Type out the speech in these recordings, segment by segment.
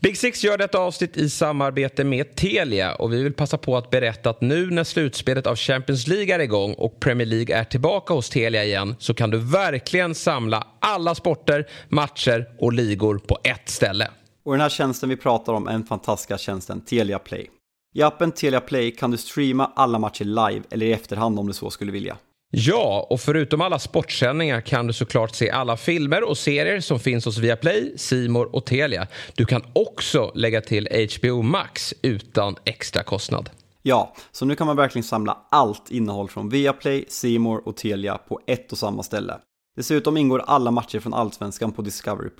Big Six gör detta avsnitt i samarbete med Telia och vi vill passa på att berätta att nu när slutspelet av Champions League är igång och Premier League är tillbaka hos Telia igen så kan du verkligen samla alla sporter, matcher och ligor på ett ställe. Och den här tjänsten vi pratar om är den fantastiska tjänsten Telia Play. I appen Telia Play kan du streama alla matcher live eller i efterhand om du så skulle vilja. Ja, och förutom alla sportsändningar kan du såklart se alla filmer och serier som finns hos Viaplay, Simor och Telia. Du kan också lägga till HBO Max utan extra kostnad. Ja, så nu kan man verkligen samla allt innehåll från Viaplay, Simor och Telia på ett och samma ställe. Dessutom ingår alla matcher från Allsvenskan på Discovery+.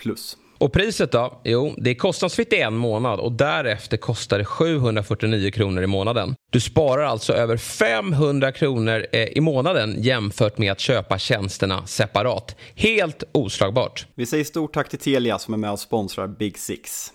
Och priset då? Jo, det är kostnadsfritt i en månad och därefter kostar det 749 kronor i månaden. Du sparar alltså över 500 kronor eh, i månaden jämfört med att köpa tjänsterna separat. Helt oslagbart. Vi säger stort tack till Telia som är med och sponsrar Big Six.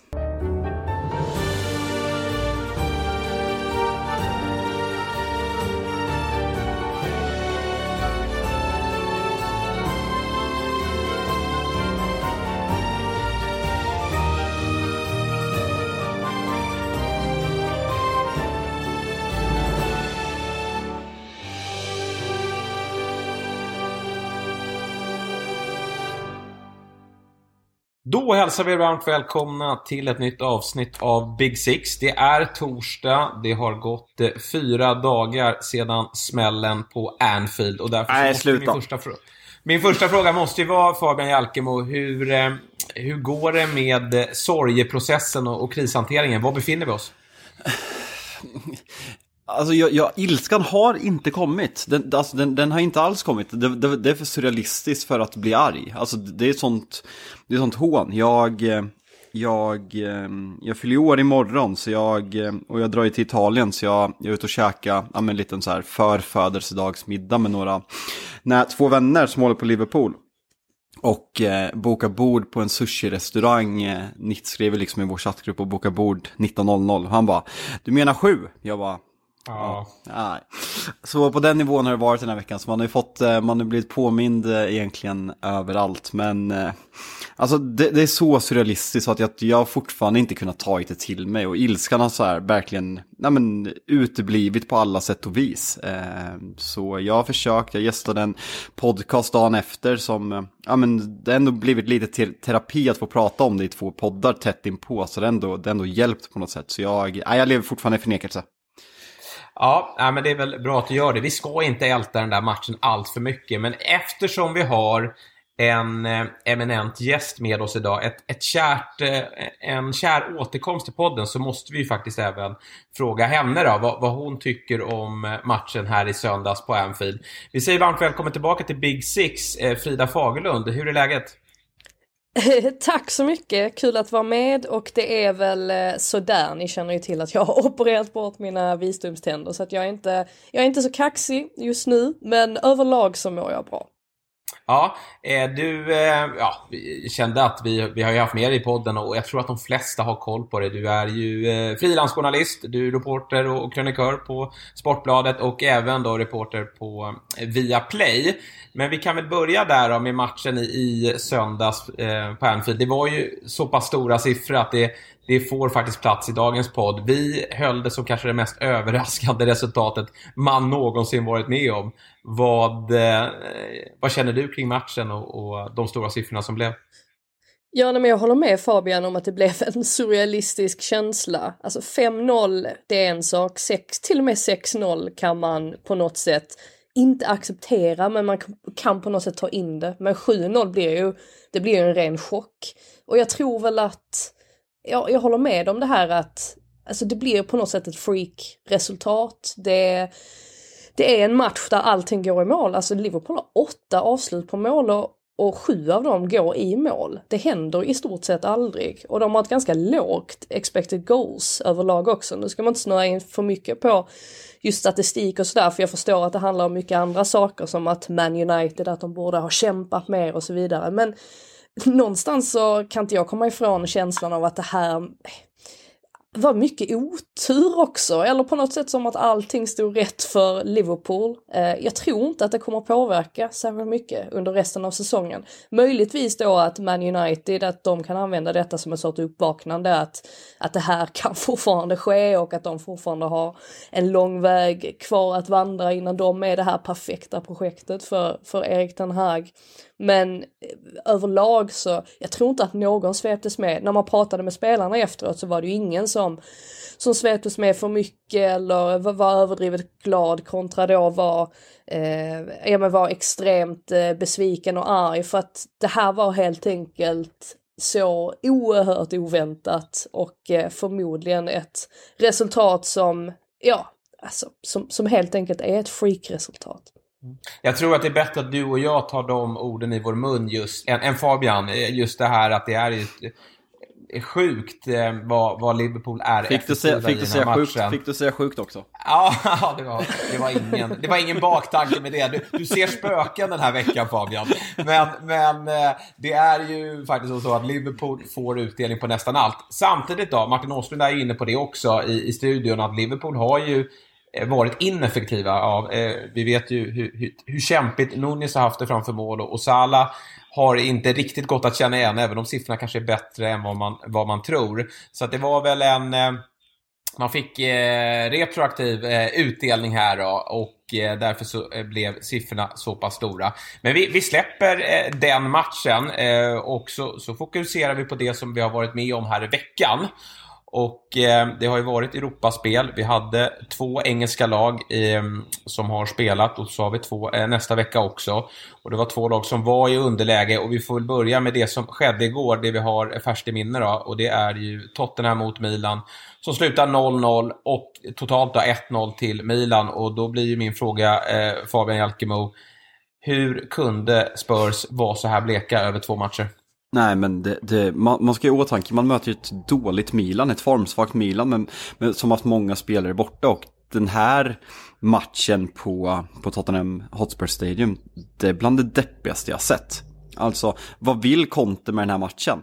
Då hälsar vi er varmt välkomna till ett nytt avsnitt av Big Six. Det är torsdag. Det har gått eh, fyra dagar sedan smällen på Anfield. Och därför Nej, sluta. Min första, min första fråga måste ju vara, Fabian Jalkemo, hur, eh, hur går det med eh, sorgeprocessen och, och krishanteringen? Var befinner vi oss? Alltså jag, jag, ilskan har inte kommit. Den, alltså, den, den har inte alls kommit. Det, det, det är för surrealistiskt för att bli arg. Alltså det är sånt, det är sånt hån. Jag, jag, ehm, jag fyller ju år imorgon så jag, ehm, och jag drar ju till Italien så jag, jag är ute och käkar ja, men en liten så här förfödelsedagsmiddag med några, nej, två vänner som håller på Liverpool. Och eh, boka bord på en sushi-restaurang. Eh, Nitt skriver liksom i vår chattgrupp och boka bord 19.00. Han bara, du menar sju? Jag bara, Ja. Nej. Så på den nivån har det varit den här veckan. Så man har ju fått, eh, man har blivit påmind eh, egentligen överallt. Men eh, alltså det, det är så surrealistiskt så att jag, jag har fortfarande inte kunnat ta det till mig. Och ilskan har så här verkligen nej men, uteblivit på alla sätt och vis. Så jag har försökt, jag gästade en podcast dagen efter som, ja men det har ändå blivit lite te- terapi att få prata om det i två poddar tätt inpå. Så det har ändå, det har ändå hjälpt på något sätt. Så jag, nej, jag lever fortfarande i förnekelse. Ja, men det är väl bra att du gör det. Vi ska inte älta den där matchen allt för mycket, men eftersom vi har en eh, eminent gäst med oss idag, ett, ett kärt, eh, en kär återkomst till podden, så måste vi ju faktiskt även fråga henne då, vad, vad hon tycker om eh, matchen här i söndags på Anfield. Vi säger varmt välkommen tillbaka till Big Six, Frida Fagerlund. Hur är läget? Tack så mycket, kul att vara med. Och det är väl eh, sådär, ni känner ju till att jag har opererat bort mina visdomständer. Så att jag är inte, jag är inte så kaxig just nu. Men överlag så mår jag bra. Ja, eh, du, eh, ja, kände att vi, vi har ju haft med dig i podden och jag tror att de flesta har koll på det. Du är ju eh, frilansjournalist, du är reporter och krönikör på Sportbladet och även då reporter på Viaplay. Men vi kan väl börja där då med matchen i, i söndags eh, på Anfield. Det var ju så pass stora siffror att det, det får faktiskt plats i dagens podd. Vi höll det som kanske det mest överraskande resultatet man någonsin varit med om. Vad, eh, vad känner du kring matchen och, och de stora siffrorna som blev? Ja, men jag håller med Fabian om att det blev en surrealistisk känsla. Alltså 5-0, det är en sak. 6, till och med 6-0 kan man på något sätt inte acceptera, men man kan på något sätt ta in det. Men 7-0 blir ju, det blir ju en ren chock. Och jag tror väl att, jag, jag håller med om det här att, alltså det blir på något sätt ett freak-resultat. Det, det är en match där allting går i mål. Alltså Liverpool har åtta avslut på mål och, och sju av dem går i mål. Det händer i stort sett aldrig. Och de har ett ganska lågt expected goals överlag också. Nu ska man inte snöa in för mycket på just statistik och sådär för jag förstår att det handlar om mycket andra saker som att Man United, att de borde ha kämpat mer och så vidare. Men någonstans så kan inte jag komma ifrån känslan av att det här var mycket otur också, eller på något sätt som att allting stod rätt för Liverpool. Eh, jag tror inte att det kommer påverka särskilt mycket under resten av säsongen. Möjligtvis då att Man United, att de kan använda detta som en sorts uppvaknande, att, att det här kan fortfarande ske och att de fortfarande har en lång väg kvar att vandra innan de är det här perfekta projektet för, för Erik Ten Hag. Men eh, överlag så, jag tror inte att någon sveptes med. När man pratade med spelarna efteråt så var det ju ingen som, som sveptes med för mycket eller var överdrivet glad kontra då var, eh, ja, men var extremt eh, besviken och arg för att det här var helt enkelt så oerhört oväntat och eh, förmodligen ett resultat som, ja, alltså som, som helt enkelt är ett freakresultat. Jag tror att det är bättre att du och jag tar de orden i vår mun just, än, än Fabian. Eh, just det här att det är, är sjukt eh, vad, vad Liverpool är fick du säga, fick du säga matchen. Sjukt, fick du säga sjukt också? Ja, det var, det var, ingen, det var ingen baktanke med det. Du, du ser spöken den här veckan Fabian. Men, men eh, det är ju faktiskt så att Liverpool får utdelning på nästan allt. Samtidigt då, Martin Åslund är inne på det också i, i studion, att Liverpool har ju Eh, varit ineffektiva av. Vi vet ju hur, hur, hur kämpigt Nunes har haft det framför mål och, och Salah har inte riktigt gått att känna igen, även om siffrorna kanske är bättre än vad man, vad man tror. Så att det var väl en... Eh, man fick eh, retroaktiv eh, utdelning här då, och eh, därför så eh, blev siffrorna så pass stora. Men vi, vi släpper eh, den matchen eh, och så, så fokuserar vi på det som vi har varit med om här i veckan. Och eh, det har ju varit Europaspel. Vi hade två engelska lag eh, som har spelat och så har vi två eh, nästa vecka också. Och det var två lag som var i underläge och vi får väl börja med det som skedde igår, det vi har färskt i minne då. Och det är ju Tottenham mot Milan som slutar 0-0 och totalt då 1-0 till Milan. Och då blir ju min fråga, eh, Fabian Jalkemo, hur kunde Spurs vara så här bleka över två matcher? Nej, men det, det, man, man, ska ju i åtanke, man möter ju ett dåligt Milan, ett formsvagt Milan, men, men som haft många spelare borta. Och den här matchen på, på Tottenham Hotspur Stadium, det är bland det deppigaste jag sett. Alltså, vad vill Conte med den här matchen?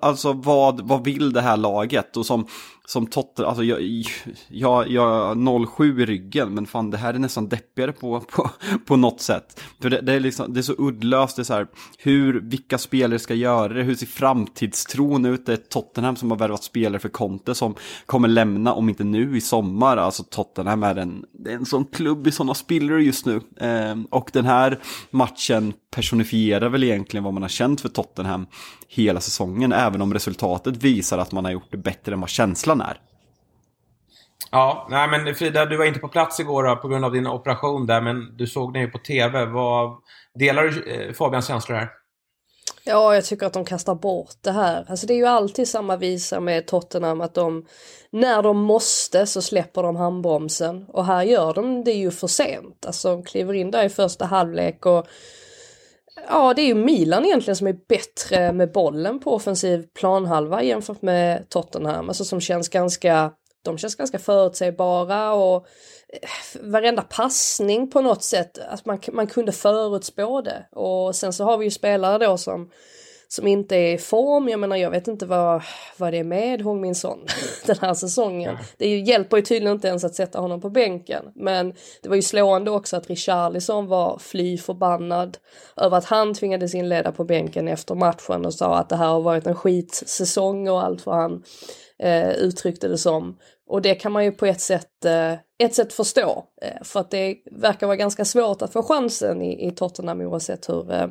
Alltså vad, vad vill det här laget? Och som, som Tottenham, alltså jag, jag, jag 07 i ryggen, men fan det här är nästan deppigare på, på, på något sätt. För det, det, är liksom, det är så uddlöst, det är så här, hur, vilka spelare ska göra det, hur ser framtidstron ut? Det är Tottenham som har värvat spelare för Conte som kommer lämna, om inte nu, i sommar. Alltså Tottenham är en, det är en sån klubb i sådana spillror just nu. Eh, och den här matchen personifierar väl egentligen vad man har känt för Tottenham hela säsongen, även om resultatet visar att man har gjort det bättre än vad känslan är. Ja, nej men Frida, du var inte på plats igår då, på grund av din operation där, men du såg den ju på TV. Vad, delar du eh, Fabians känslor här? Ja, jag tycker att de kastar bort det här. Alltså det är ju alltid samma visa med Tottenham att de, när de måste så släpper de handbromsen. Och här gör de det ju för sent. Alltså de kliver in där i första halvlek och Ja, det är ju Milan egentligen som är bättre med bollen på offensiv planhalva jämfört med Tottenham, alltså som känns ganska, de känns ganska förutsägbara och eh, varenda passning på något sätt, att man, man kunde förutspå det. Och sen så har vi ju spelare då som som inte är i form. Jag menar jag vet inte vad, vad det är med Hong Min Son den här säsongen. Det hjälper ju tydligen inte ens att sätta honom på bänken. Men det var ju slående också att Richarlison var fly förbannad över att han tvingades inleda på bänken efter matchen och sa att det här har varit en skitsäsong och allt vad han eh, uttryckte det som. Och det kan man ju på ett sätt, eh, ett sätt förstå. Eh, för att det verkar vara ganska svårt att få chansen i, i Tottenham oavsett hur, eh,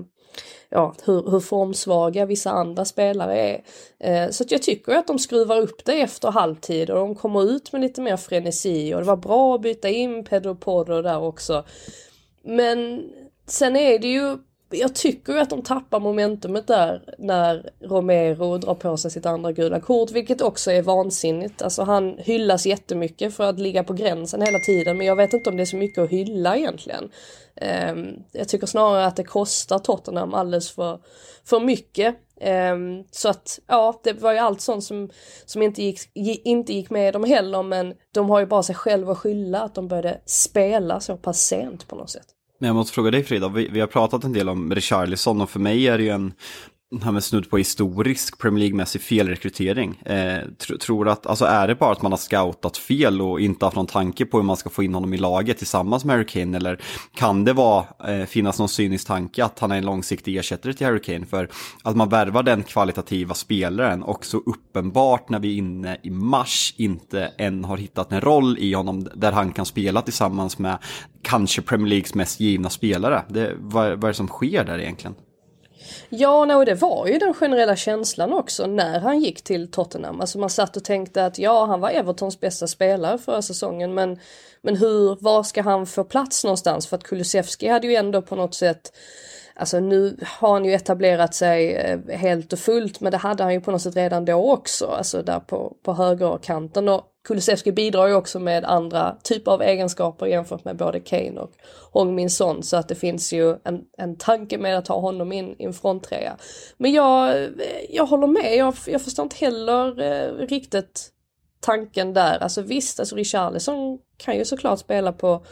ja, hur, hur formsvaga vissa andra spelare är. Eh, så att jag tycker att de skruvar upp det efter halvtid och de kommer ut med lite mer frenesi och det var bra att byta in Pedro Porro där också. Men sen är det ju jag tycker ju att de tappar momentumet där när Romero drar på sig sitt andra gula kort, vilket också är vansinnigt. Alltså han hyllas jättemycket för att ligga på gränsen hela tiden, men jag vet inte om det är så mycket att hylla egentligen. Ehm, jag tycker snarare att det kostar Tottenham alldeles för, för mycket. Ehm, så att ja, det var ju allt sånt som, som inte, gick, inte gick med dem heller, men de har ju bara sig själva att skylla att de började spela så pass sent på något sätt. Men jag måste fråga dig Frida, vi, vi har pratat en del om Richarlison och för mig är det ju en Nej, men snudd på historisk Premier League-mässig felrekrytering. Eh, tr tror att, alltså är det bara att man har scoutat fel och inte haft någon tanke på hur man ska få in honom i laget tillsammans med Harry Kane? Eller kan det vara, eh, finnas någon cynisk tanke att han är en långsiktig ersättare till Harry Kane? För att man värvar den kvalitativa spelaren och så uppenbart när vi är inne i mars inte än har hittat en roll i honom där han kan spela tillsammans med kanske Premier Leagues mest givna spelare. Det, vad, vad är det som sker där egentligen? Ja, no, det var ju den generella känslan också när han gick till Tottenham. Alltså man satt och tänkte att ja, han var Evertons bästa spelare förra säsongen, men, men hur, var ska han få plats någonstans? För att Kulusevski hade ju ändå på något sätt Alltså nu har han ju etablerat sig eh, helt och fullt men det hade han ju på något sätt redan då också, alltså där på, på högerkanten. Och Kulusevski bidrar ju också med andra typer av egenskaper jämfört med både Kane och Hong Min Son så att det finns ju en, en tanke med att ha honom in i en fronttrea. Men jag, jag håller med, jag, jag förstår inte heller eh, riktigt tanken där. Alltså visst, alltså Richarlison kan ju såklart spela på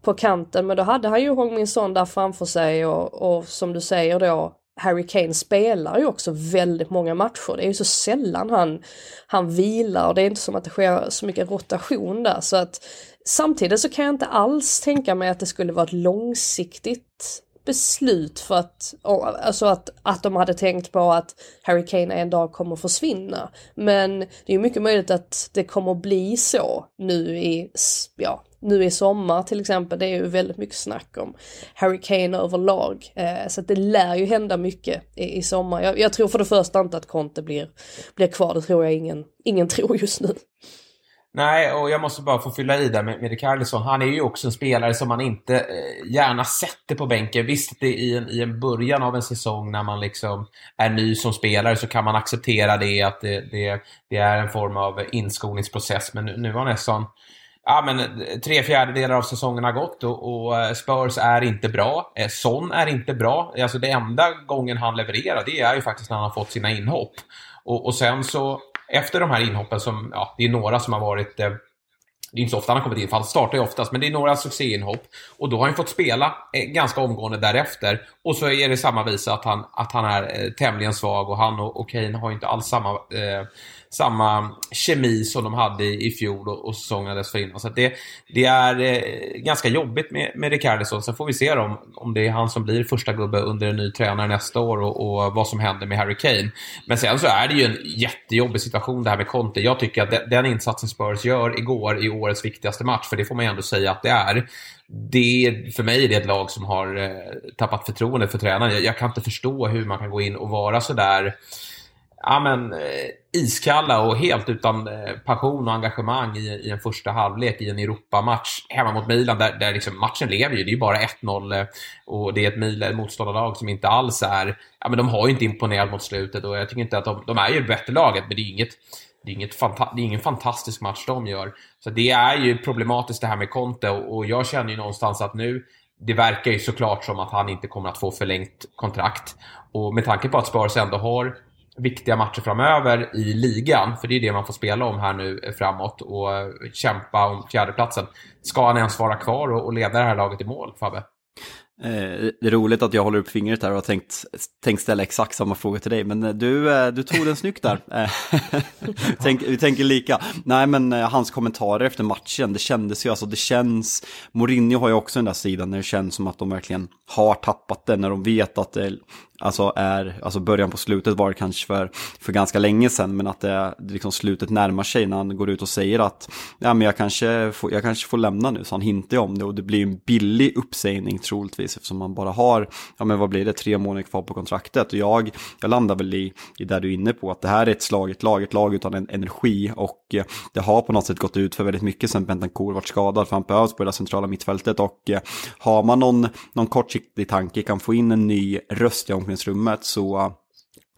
på kanten men då hade han ju Hong Min Son där framför sig och, och som du säger då Harry Kane spelar ju också väldigt många matcher. Det är ju så sällan han, han vilar och det är inte som att det sker så mycket rotation där. Så att samtidigt så kan jag inte alls tänka mig att det skulle vara ett långsiktigt beslut för att, alltså att, att de hade tänkt på att Harry Kane en dag kommer försvinna. Men det är mycket möjligt att det kommer bli så nu i, ja, nu i sommar till exempel, det är ju väldigt mycket snack om Harry Kane överlag. Eh, så att det lär ju hända mycket i, i sommar. Jag, jag, tror för det första inte att Conte blir, blir kvar, det tror jag ingen, ingen tror just nu. Nej, och jag måste bara få fylla i där med, med Rikarlison. Han är ju också en spelare som man inte eh, gärna sätter på bänken. Visst, det i, en, i en början av en säsong när man liksom är ny som spelare så kan man acceptera det, att det, det, det är en form av inskolningsprocess. Men nu, nu har nästan ja, men, eh, tre fjärdedelar av säsongen har gått och, och, eh, Spurs är inte bra. Eh, Son är inte bra. Alltså det enda gången han levererar det är ju faktiskt när han har fått sina inhopp. Och, och sen så efter de här inhoppen som, ja, det är några som har varit eh, det är inte så ofta han har kommit in, för han startar ju oftast, men det är några succéinhopp. Och då har han fått spela ganska omgående därefter. Och så är det samma visa att han, att han är eh, tämligen svag och han och, och Kane har inte alls samma eh, samma kemi som de hade i, fjol och, och säsongen dessförinnan. Så det, det är eh, ganska jobbigt med, med Ricardisson. Sen får vi se om, om det är han som blir första gubbe under en ny tränare nästa år och, och, vad som händer med Harry Kane. Men sen så är det ju en jättejobbig situation det här med Conte. Jag tycker att de, den insatsen Spurs gör igår i årets viktigaste match, för det får man ju ändå säga att det är det, för mig är det ett lag som har eh, tappat förtroende för tränaren. Jag, jag, kan inte förstå hur man kan gå in och vara sådär ja, men, eh, iskalla och helt utan eh, passion och engagemang i, i en första halvlek i en Europamatch hemma mot Milan där, där liksom matchen lever ju. Det är ju bara 1-0 eh, och det är ett Milan, motståndarlag som inte alls är... Ja, men de har ju inte imponerat mot slutet och jag tycker inte att de, de är ju det bättre laget men det är inget det är, inget det är ingen fantastisk match de gör. Så det är ju problematiskt det här med Conte och, och jag känner ju någonstans att nu det verkar ju såklart som att han inte kommer att få förlängt kontrakt. Och med tanke på att Spurs ändå har viktiga matcher framöver i ligan, för det är det man får spela om här nu framåt och kämpa om fjärdeplatsen. Ska han ens vara kvar och leda det här laget i mål, Fabbe? Eh, det är roligt att jag håller upp fingret här och har tänkt, tänkt ställa exakt samma fråga till dig, men eh, du, eh, du tog den snyggt där. Tänk, vi tänker lika. Nej, men hans kommentarer efter matchen, det kändes ju, alltså det känns, Mourinho har ju också den där sidan när det känns som att de verkligen har tappat det, när de vet att det alltså är, alltså början på slutet var det kanske för, för ganska länge sedan, men att det, liksom slutet närmar sig när han går ut och säger att ja, men jag, kanske får, jag kanske får lämna nu, så han hintar ju om det och det blir en billig uppsägning troligtvis eftersom man bara har, ja men vad blir det, tre månader kvar på kontraktet. Och jag, jag landar väl i, i där du är inne på att det här är ett slag, ett lag, ett lag utan en energi och Eh, det har på något sätt gått ut för väldigt mycket sen Bentancourt varit skadad för han behövs på det centrala mittfältet. Och eh, har man någon, någon kortsiktig tanke kan få in en ny röst i omklädningsrummet så,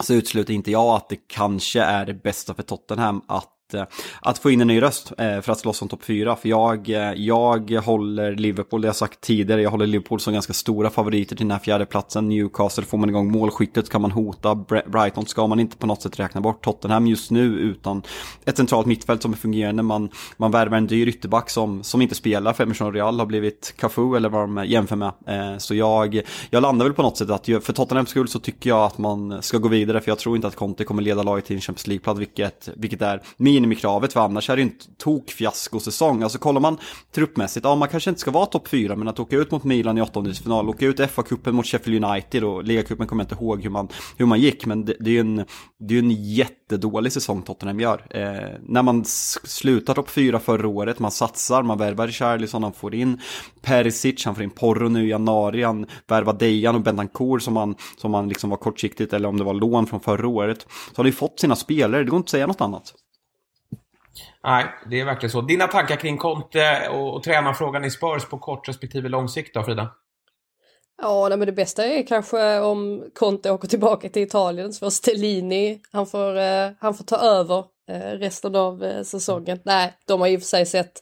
så utesluter inte jag att det kanske är det bästa för Tottenham att Eh, att, få in en ny röst eh, för att slåss om topp fyra. För jag, eh, jag håller Liverpool, det har jag sagt tidigare, jag håller Liverpool som ganska stora favoriter till den här fjärdeplatsen. Newcastle, får man igång målskyttet kan man hota. Brighton ska man inte på något sätt räkna bort. Tottenham just nu utan ett centralt mittfält som är fungerande. Man, man värvar en dyr ytterback som, som inte spelar för Emerson Real har blivit Cafu eller vad de jämför med. Så jag, jag landar väl på något sätt att för Tottenhams skull så tycker jag att man ska gå vidare för jag tror inte att Conte kommer leda laget till en Champions League-plats vilket, vilket är minimikravet för annars är det ju en tokfiaskosäsong. Alltså kollar man truppmässigt, ja man kanske inte ska vara topp fyra men att åka ut mot Milan i åttondelsfinal, åka ut FA-cupen mot Sheffield United och ligacupen kommer jag inte ihåg hur man, hur man gick men det, det är ju en, det är en jättedålig säsong Tottenham gör. Eh, när man slutar topp fyra förra året, man satsar, man värvar Charlison, han får in Perisic, han får in Porro nu i januari, han värvar Dejan och Bentancourt som man, som man liksom var kortsiktigt eller om det var lån från förra året. Så har de fått sina spelare, det går inte att säga något annat. Nej, det är verkligen så. Dina tankar kring Conte och, och tränarfrågan i Spurs på kort respektive lång sikt då, Frida? Ja, nej, men det bästa är kanske om Conte åker tillbaka till Italien så får Stellini, han får, eh, han får ta över eh, resten av eh, säsongen. Nej, de har ju för sig sett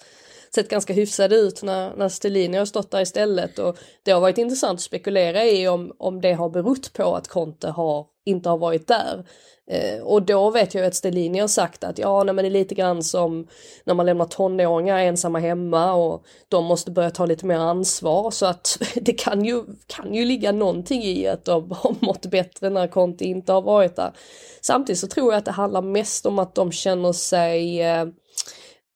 sett ganska hyfsade ut när, när Stellini har stått där istället och det har varit intressant att spekulera i om, om det har berott på att Conte har, inte har varit där. Eh, och då vet jag att Stellini har sagt att ja, nej, men det är lite grann som när man lämnar tonåringar ensamma hemma och de måste börja ta lite mer ansvar så att det kan ju, kan ju ligga någonting i att de har mått bättre när Conte inte har varit där. Samtidigt så tror jag att det handlar mest om att de känner sig eh,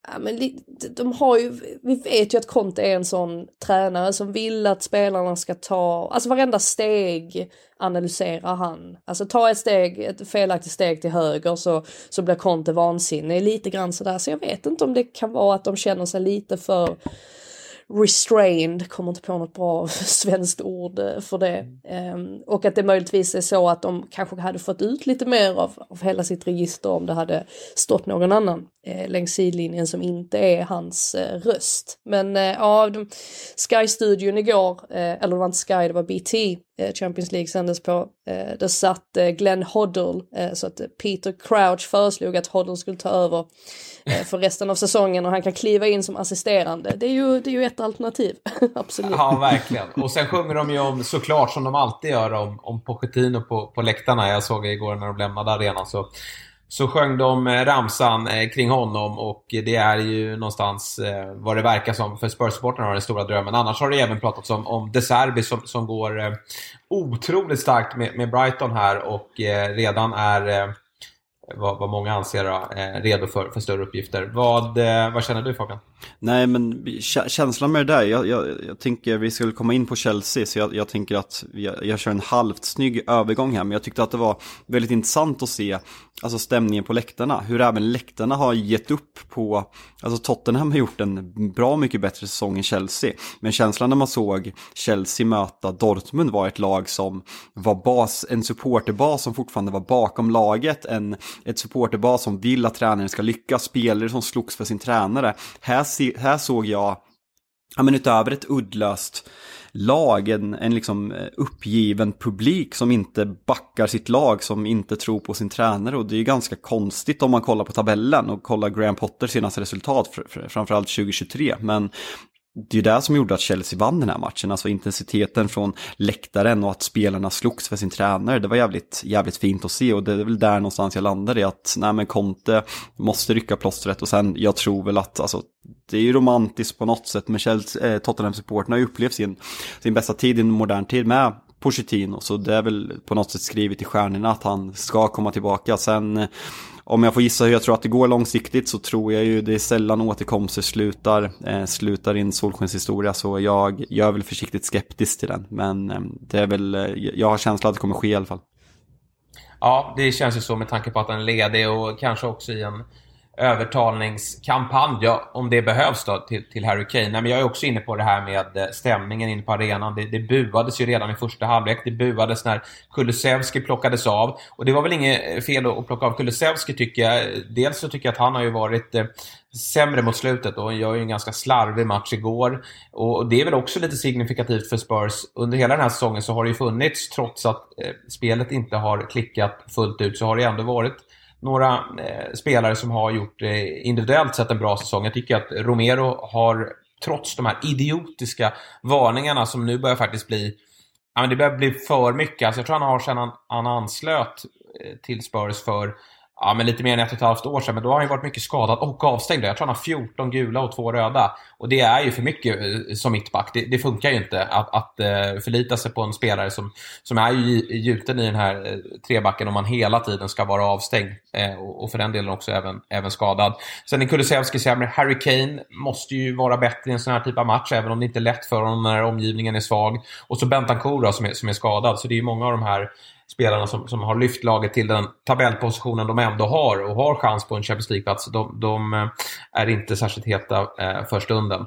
Ja, men de har ju, vi vet ju att Conte är en sån tränare som vill att spelarna ska ta, alltså varenda steg analyserar han. Alltså ta ett steg, ett felaktigt steg till höger så, så blir Conte vansinnig, lite grann sådär. Så jag vet inte om det kan vara att de känner sig lite för restrained, kommer inte på något bra svenskt ord eh, för det. Um, och att det möjligtvis är så att de kanske hade fått ut lite mer av, av hela sitt register om det hade stått någon annan eh, längs sidlinjen som inte är hans eh, röst. Men eh, ja, Sky-studion igår, eh, eller det var inte Sky, det var BT, Eh, Champions League sändes på. Eh, där satt eh, Glenn Hoddle, så att Peter Crouch föreslog att Hoddle skulle ta över för resten av säsongen och han kan kliva in som assisterande. Det är ju, det är ju ett alternativ, absolut. Ja, verkligen. Och sen sjunger de ju om, såklart som de alltid gör, om, om Pochettino på, på läktarna. Jag såg igår när de lämnade arenan så så sjöng de eh, ramsan eh, kring honom och det är ju någonstans eh, vad det verkar som för Spurs-supportrarna har den stora drömmen. Annars har det även pratats om, om De Serbi som, som går otroligt starkt med, med Brighton här och redan är vad, vad många anser redo för, för större uppgifter. Vad, vad känner du Fabian? Nej men känslan med det där, jag, jag, jag tänker vi skulle komma in på Chelsea så jag, jag tänker att jag, jag kör en halvt snygg övergång här men jag tyckte att det var väldigt intressant att se alltså stämningen på läktarna, hur även läktarna har gett upp på, alltså Tottenham har gjort en bra mycket bättre säsong än Chelsea men känslan när man såg Chelsea möta Dortmund var ett lag som var bas, en supporterbas som fortfarande var bakom laget, en, ett supporterbas som vill att tränaren ska lyckas, spelare som slogs för sin tränare. Här här såg jag, ja men utöver ett uddlöst lag, en, en liksom eh, uppgiven publik som inte backar sitt lag, som inte tror på sin tränare. Och det är ju ganska konstigt om man kollar på tabellen och kollar Graham Potters senaste resultat, framförallt 2023. Men det är ju det som gjorde att Chelsea vann den här matchen, alltså intensiteten från läktaren och att spelarna slogs för sin tränare. Det var jävligt, jävligt fint att se och det är väl där någonstans jag landade i att nej men Conte måste rycka plåstret och sen jag tror väl att alltså det är ju romantiskt på något sätt men Chelsea, eh, Tottenham-supporterna har ju upplevt sin, sin bästa tid i en modern tid med Pochettino så det är väl på något sätt skrivet i stjärnorna att han ska komma tillbaka. Sen om jag får gissa hur jag tror att det går långsiktigt så tror jag ju det är sällan återkomster slutar, eh, slutar in solskenshistoria så jag, jag är väl försiktigt skeptisk till den. Men eh, det är väl, eh, jag har känslan att det kommer ske i alla fall. Ja, det känns ju så med tanke på att den är ledig och kanske också i en övertalningskampanj, ja, om det behövs då, till, till Harry Kane. Nej, men jag är också inne på det här med eh, stämningen inne på arenan. Det, det buades ju redan i första halvlek. Det buades när Kulusevski plockades av. Och det var väl inget eh, fel att plocka av Kulusevski tycker jag. Dels så tycker jag att han har ju varit eh, sämre mot slutet och gör ju en ganska slarvig match igår. Och det är väl också lite signifikativt för Spurs. Under hela den här säsongen så har det ju funnits, trots att eh, spelet inte har klickat fullt ut, så har det ändå varit några eh, spelare som har gjort eh, individuellt sett en bra säsong. Jag tycker att Romero har, trots de här idiotiska varningarna som nu börjar faktiskt bli Ja, men det börjar bli för mycket. Alltså jag tror han har sedan han, han anslöt eh, till Spurs för ja, men lite mer än ett och ett halvt år sedan. Men då har han ju varit mycket skadad och avstängd. Jag tror han har 14 gula och två röda. Och det är ju för mycket eh, som mittback. Det, det funkar ju inte att, att eh, förlita sig på en spelare som, som är gjuten i den här eh, trebacken om man hela tiden ska vara avstängd. Och, och, för den delen också även, även skadad. Sen är Kulusevski sämre. Harry Kane måste ju vara bättre i en sån här typ av match, även om det inte är lätt för honom när omgivningen är svag. Och så Bentancourt som är, som är skadad. Så det är ju många av de här spelarna som, som har lyft laget till den tabellpositionen de ändå har och har chans på en Champions League-plats, de, de, eh, är inte särskilt heta eh, för stunden.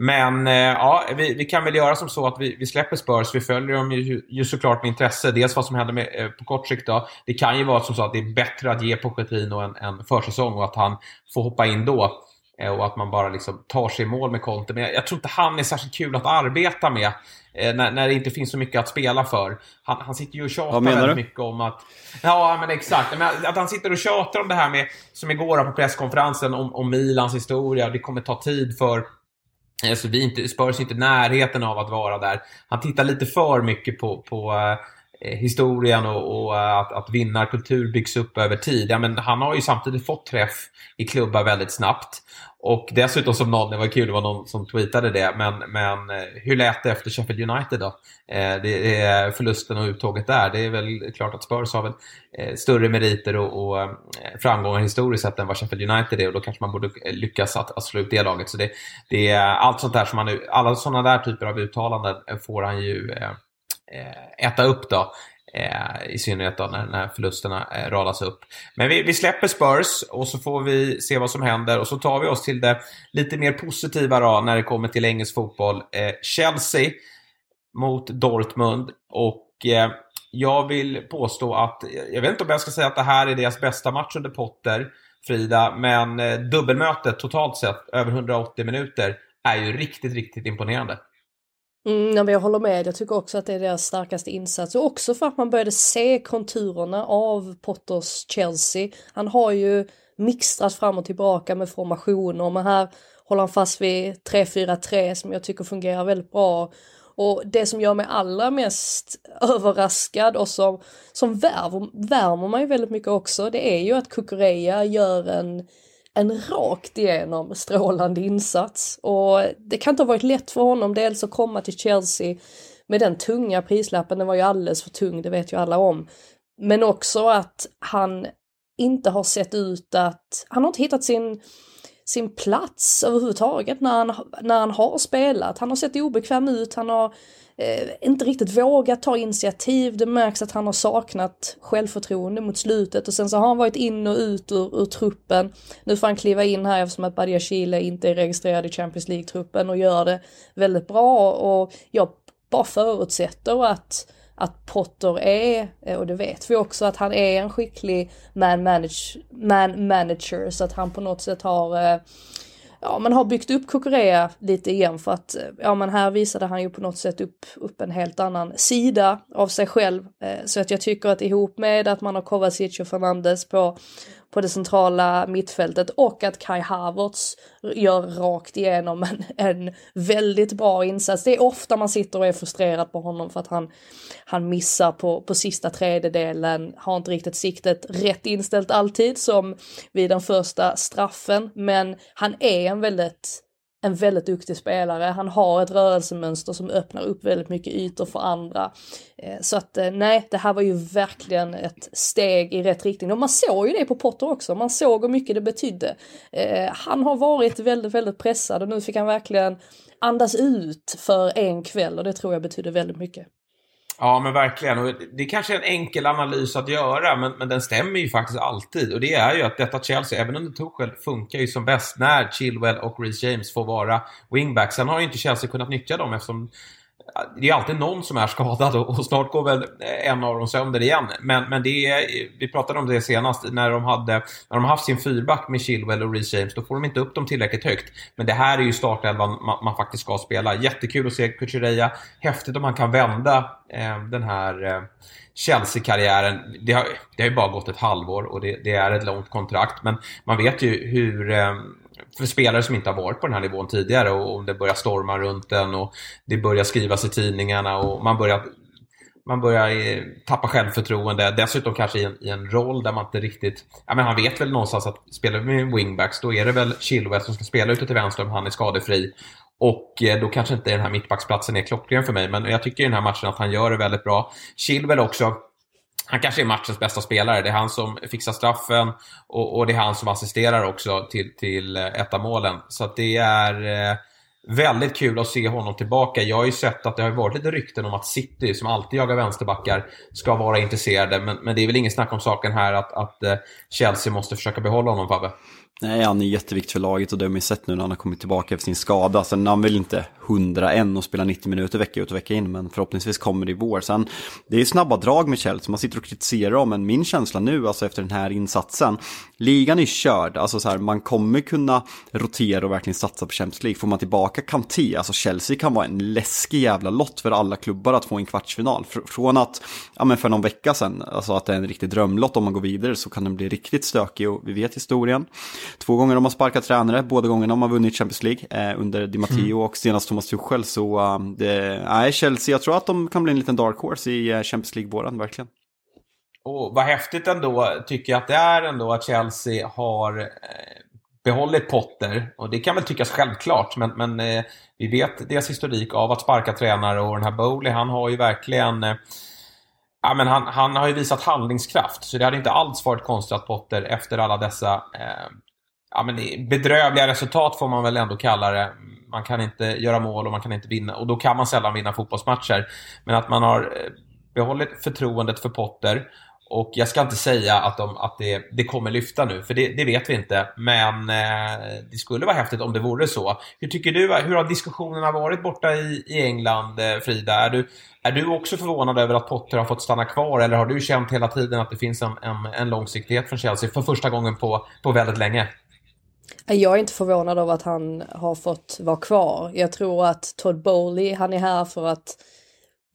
Men eh, ja, vi, vi, kan väl göra som så att vi, vi släpper Spurs. Vi följer dem ju, ju såklart med intresse. Dels vad som händer med, eh, på kort sikt. Då. Det kan ju vara som så att det är bättre att ge Pochettino en, en försäsong och att han får hoppa in då. Eh, och att man bara liksom tar sig i mål med Conte. Men jag, jag, tror inte han är särskilt kul att arbeta med. När, när, det inte finns så mycket att spela för. Han, han sitter ju och tjatar väldigt mycket om att... Ja, men exakt. Men att han sitter och tjatar om det här med, som igår på presskonferensen, om, om Milans historia. Det kommer ta tid för Alltså vi inte, Spurs är inte i närheten av att vara där. Han tittar lite för mycket på, på eh, Eh, historien och, och eh, att, att vinnarkultur byggs upp över tid. Ja, men han har ju samtidigt fått träff i klubbar väldigt snabbt. Och dessutom som någon, det var kul, det var någon som tweetade det, men, men eh, hur lät det efter Sheffield United då? Eh, det är förlusten och uttåget där. Det är väl klart att Spurs har väl eh, större meriter och, och framgångar historiskt sett än vad Sheffield United är och då kanske man borde lyckas att, att slå ut det laget. Så det, det är allt sånt där som man, alla sådana där typer av uttalanden får han ju eh, Eh, äta upp då. Eh, I synnerhet då när, när förlusterna eh, radas upp. Men vi, vi, släpper Spurs och så får vi se vad som händer. Och så tar vi oss till det lite mer positiva då när det kommer till engelsk fotboll. Chelsea mot Dortmund. Och jag vill påstå att, jag vet inte om jag ska säga att det här är deras bästa match under Potter, Frida, men dubbelmötet totalt sett, över 180 minuter, är ju riktigt, riktigt imponerande. Mm, ja, men jag håller med, jag tycker också att det är deras starkaste insats och också för att man började se konturerna av Potters Chelsea. Han har ju mixtrat fram och tillbaka med formationer men här håller han fast vid 3-4-3 som jag tycker fungerar väldigt bra. Och det som gör mig allra mest överraskad och som, som värmer, värmer mig väldigt mycket också, det är ju att Kukureya gör en en rakt igenom strålande insats och det kan inte ha varit lätt för honom dels att komma till Chelsea med den tunga prislappen, den var ju alldeles för tung, det vet ju alla om. Men också att han inte har sett ut att, han har inte hittat sin, sin plats överhuvudtaget när han, när han har spelat. Han har sett obekväm ut, han har eh, inte riktigt vågat ta initiativ. Det märks att han har saknat självförtroende mot slutet och sen så har han varit in och ut ur, ur truppen. Nu får han kliva in här eftersom att Badia Chile inte är registrerad i Champions League-truppen och gör det väldigt bra och jag bara förutsätter att att Potter är, eh, och det vet vi också, att han är en skicklig man, manage, man manager så att han på något sätt har eh, ja, man har byggt upp Kukurea lite igen för att eh, ja, men här visade han ju på något sätt upp, upp en helt annan sida av sig själv. Eh, så att jag tycker att ihop med att man har Kovacic och Fernandes på på det centrala mittfältet och att Kai Havertz gör rakt igenom en, en väldigt bra insats. Det är ofta man sitter och är frustrerad på honom för att han, han missar på, på sista tredjedelen, har inte riktigt siktet rätt inställt alltid som vid den första straffen, men han är en väldigt en väldigt duktig spelare. Han har ett rörelsemönster som öppnar upp väldigt mycket ytor för andra. Eh, så att eh, nej, det här var ju verkligen ett steg i rätt riktning. Och man såg ju det på Potter också. Man såg hur mycket det betydde. Eh, han har varit väldigt, väldigt pressad och nu fick han verkligen andas ut för en kväll och det tror jag betyder väldigt mycket. Ja, men verkligen. Och det är kanske en enkel analys att göra, men, men den stämmer ju faktiskt alltid. Och det är ju att detta Chelsea, även under Tuchel, funkar ju som bäst när Chilwell och Reece James får vara wingbacks. Sen har ju inte Chelsea kunnat nyttja dem eftersom det är alltid någon som är skadad och, snart går väl en av dem sönder igen. Men, men det är, vi pratade om det senast, när de, hade, när de haft sin fyrback med Chilwell och Reece James, då får de inte upp dem tillräckligt högt. Men det här är ju startelvan man, man faktiskt ska spela. Jättekul att se Kuchereya. Häftigt om han kan vända eh, den här eh, Chelsea-karriären. Det har, det har ju bara gått ett halvår och det, det, är ett långt kontrakt. Men man vet ju hur eh, för spelare som inte har varit på den här nivån tidigare och, det börjar storma runt den och det börjar skrivas i tidningarna och man börjar man börjar eh, tappa självförtroende, dessutom kanske i en, i en roll där man inte riktigt... Ja, men han vet väl någonstans att spelar vi med wingbacks då är det väl Chilwell som ska spela ute till vänster om han är skadefri. Och eh, då kanske inte den här mittbacksplatsen är klockren för mig, men jag tycker i den här matchen att han gör det väldigt bra. Chilwell också, han kanske är matchens bästa spelare. Det är han som fixar straffen och, och det är han som assisterar också till, till eh, ett av målen. Så att det är eh, väldigt kul att se honom tillbaka. Jag har ju sett att det har varit lite rykten om att City, som alltid jagar vänsterbackar, ska vara intresserade. Men, men det är väl ingen snack om saken här att, att eh, Chelsea måste försöka behålla honom, Fabbe? Nej, han är jätteviktig för laget och det har man ju sett nu när han har kommit tillbaka efter sin skada. Sen han vill inte 101 och spela 90 minuter vecka ut och vecka in, men förhoppningsvis kommer det i vår. Sen, det är snabba drag med Chelsea, man sitter och kritiserar dem, men min känsla nu, alltså efter den här insatsen, ligan är körd, alltså så här, man kommer kunna rotera och verkligen satsa på Champions League. Får man tillbaka Kanté, alltså Chelsea kan vara en läskig jävla lott för alla klubbar att få en kvartsfinal. Från att, ja men för någon vecka sedan, alltså att det är en riktig drömlott om man går vidare så kan den bli riktigt stökig och vi vet historien. Två gånger de har sparkat tränare, båda gångerna de har vunnit Champions League eh, under Di Matteo mm. och senast Thomas Tuchel. Så det, nej, Chelsea, jag tror att de kan bli en liten dark horse i uh, Champions League-våren, verkligen. Och vad häftigt ändå, tycker jag att det är ändå att Chelsea har eh, behållit Potter. Och det kan väl tyckas självklart, men, men eh, vi vet deras historik av att sparka tränare och den här Bowley, han har ju verkligen eh, Ja, men han, han har ju visat handlingskraft, så det hade inte alls varit konstigt att Potter efter alla dessa eh, ja, men bedrövliga resultat får man väl ändå kalla det. Man kan inte göra mål och man kan inte vinna och då kan man sällan vinna fotbollsmatcher. Men att man har eh, behållit förtroendet för Potter och jag ska inte säga att, de, att det, det kommer lyfta nu, för det, det vet vi inte. Men eh, det skulle vara häftigt om det vore så. Hur tycker du, hur har diskussionerna varit borta i, i England, eh, Frida? Är du, är du också förvånad över att Potter har fått stanna kvar eller har du känt hela tiden att det finns en, en, en långsiktighet från Chelsea för första gången på, på väldigt länge? Jag är inte förvånad över att han har fått vara kvar. Jag tror att Todd Bowley, han är här för att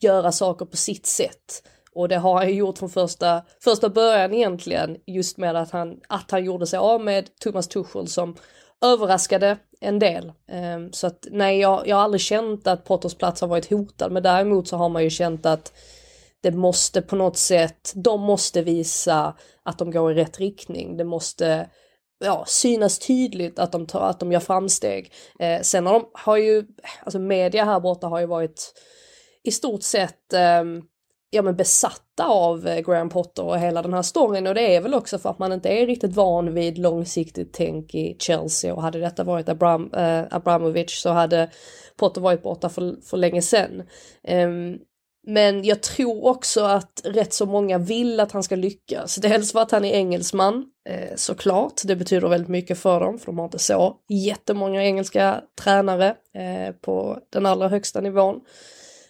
göra saker på sitt sätt. Och det har han gjort från första, första början egentligen, just med att han, att han gjorde sig av med Thomas Tuchel som överraskade en del. Ehm, så att nej, jag, jag har aldrig känt att Potters plats har varit hotad, men däremot så har man ju känt att det måste på något sätt, de måste visa att de går i rätt riktning. Det måste ja, synas tydligt att de, tar, att de gör framsteg. Eh, sen har de, har ju, alltså media här borta har ju varit i stort sett eh, ja, men besatta av eh, Graham Potter och hela den här storyn och det är väl också för att man inte är riktigt van vid långsiktigt tänk i Chelsea och hade detta varit Abram, eh, Abramovic så hade Potter varit borta för, för länge sedan. Um, ehm, men jag tror också att rätt så många vill att han ska lyckas. Dels för att han är engelsman, eh, såklart. Det betyder väldigt mycket för dem, för de har inte så jättemånga engelska tränare eh, på den allra högsta nivån.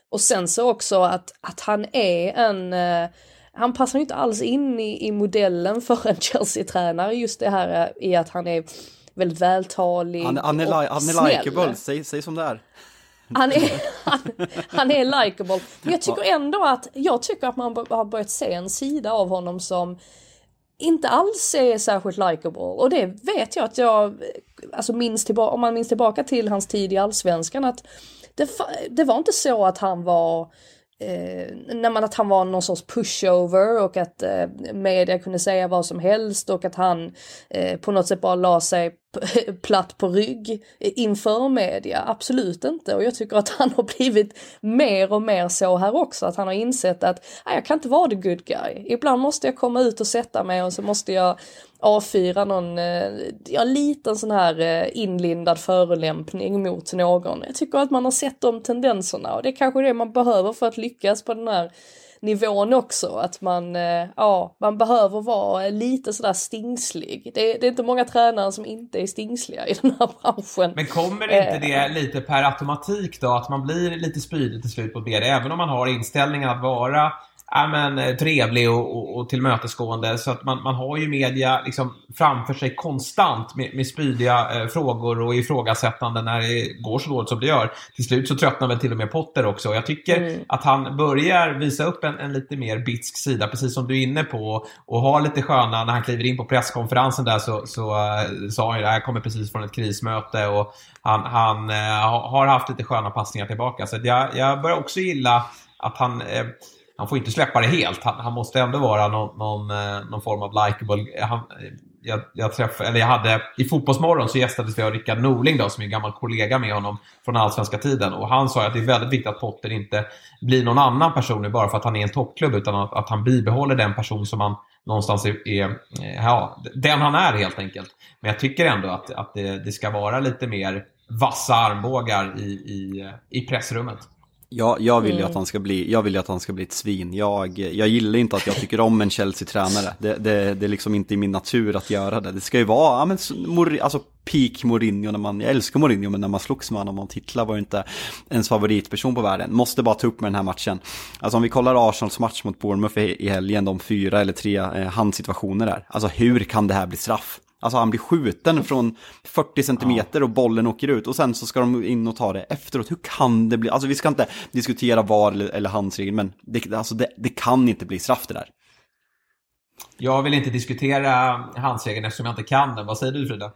Och sen så också att, att han är en eh, han passar inte alls in i, i modellen för en Chelsea-tränare, just det här i att han är väldigt vältalig Han, han är, li han är likeable, säg, säg som det är. Han är, han, han är likeable. Men jag tycker ändå att, jag tycker att man har börjat se en sida av honom som inte alls är särskilt likeable. Och det vet jag att jag, alltså minns tillbaka, om man minns tillbaka till hans tid i Allsvenskan att det, det var inte så att han var eh, när man att han var någon sorts pushover och att eh, media kunde säga vad som helst och att han eh, på något sätt bara la sig platt på rygg inför media, absolut inte. Och jag tycker att han har blivit mer och mer så här också, att han har insett att jag kan inte vara the good guy. Ibland måste jag komma ut och sätta mig och så måste jag avfyra någon, eh, ja liten sån här eh, inlindad förolämpning mot någon. Jag tycker att man har sett de tendenserna och det är kanske det man behöver för att lyckas på den här nivån också, att man, eh, ja, man behöver vara lite sådär stingslig. Det, det, är inte många tränare som inte är stingsliga i den här branschen. Men kommer inte det lite per automatik då, att man blir lite spydig till slut på det, även om man har inställningen att vara ja, men, eh, trevlig och, och, och tillmötesgående. Så att man, man har ju media liksom framför sig konstant med, med spydiga eh, frågor och ifrågasättande när det går så dåligt som det gör. Till slut så tröttnar väl till och med Potter också. Jag tycker mm. att han börjar visa upp en, en, lite mer bitsk sida, precis som du är inne på. Och har lite sköna, när han kliver in på presskonferensen där så, så uh, sa han ju att jag kommer precis från ett krismöte och han, han uh, har haft lite sköna passningar tillbaka. Så jag, jag börjar också gilla att han uh, han får inte släppa det helt. Han, han måste ändå vara någon, någon, eh, någon form av likeable. Eh, jag, jag, träffade, eller jag hade, I Fotbollsmorgon så gästades vi av Rickard Norling då, som är en gammal kollega med honom från allsvenska tiden. Och han sa att det är väldigt viktigt att Potter inte blir någon annan person bara för att han är en toppklubb, utan att, att han bibehåller den person som han någonstans är, är, eh, ja, den han är helt enkelt. Men jag tycker ändå att, att det, det ska vara lite mer vassa armbågar i, i, i pressrummet. Ja, jag vill ju mm. att han ska bli, jag vill att han ska bli ett svin. Jag, jag gillar inte att jag tycker om en Chelsea-tränare. Det, det, det är liksom inte i min natur att göra det. Det ska ju vara, ja men, Mor alltså peak Mourinho när man, jag älskar Mourinho men när man slogs med honom om titlar var ju inte ens favoritperson på världen. Måste bara ta upp med den här matchen. Alltså om vi kollar Arsenals match mot Bournemouth i helgen, de fyra eller tre eh, handsituationer där. Alltså hur kan det här bli straff? Alltså han blir skjuten från 40 centimeter ja. och bollen åker ut och sen så ska de in och ta det efteråt. Hur kan det bli? Alltså vi ska inte diskutera var eller, eller handsregeln men det, alltså det, det kan inte bli straff det där. Jag vill inte diskutera handsregeln eftersom jag inte kan den. Vad säger du Frida?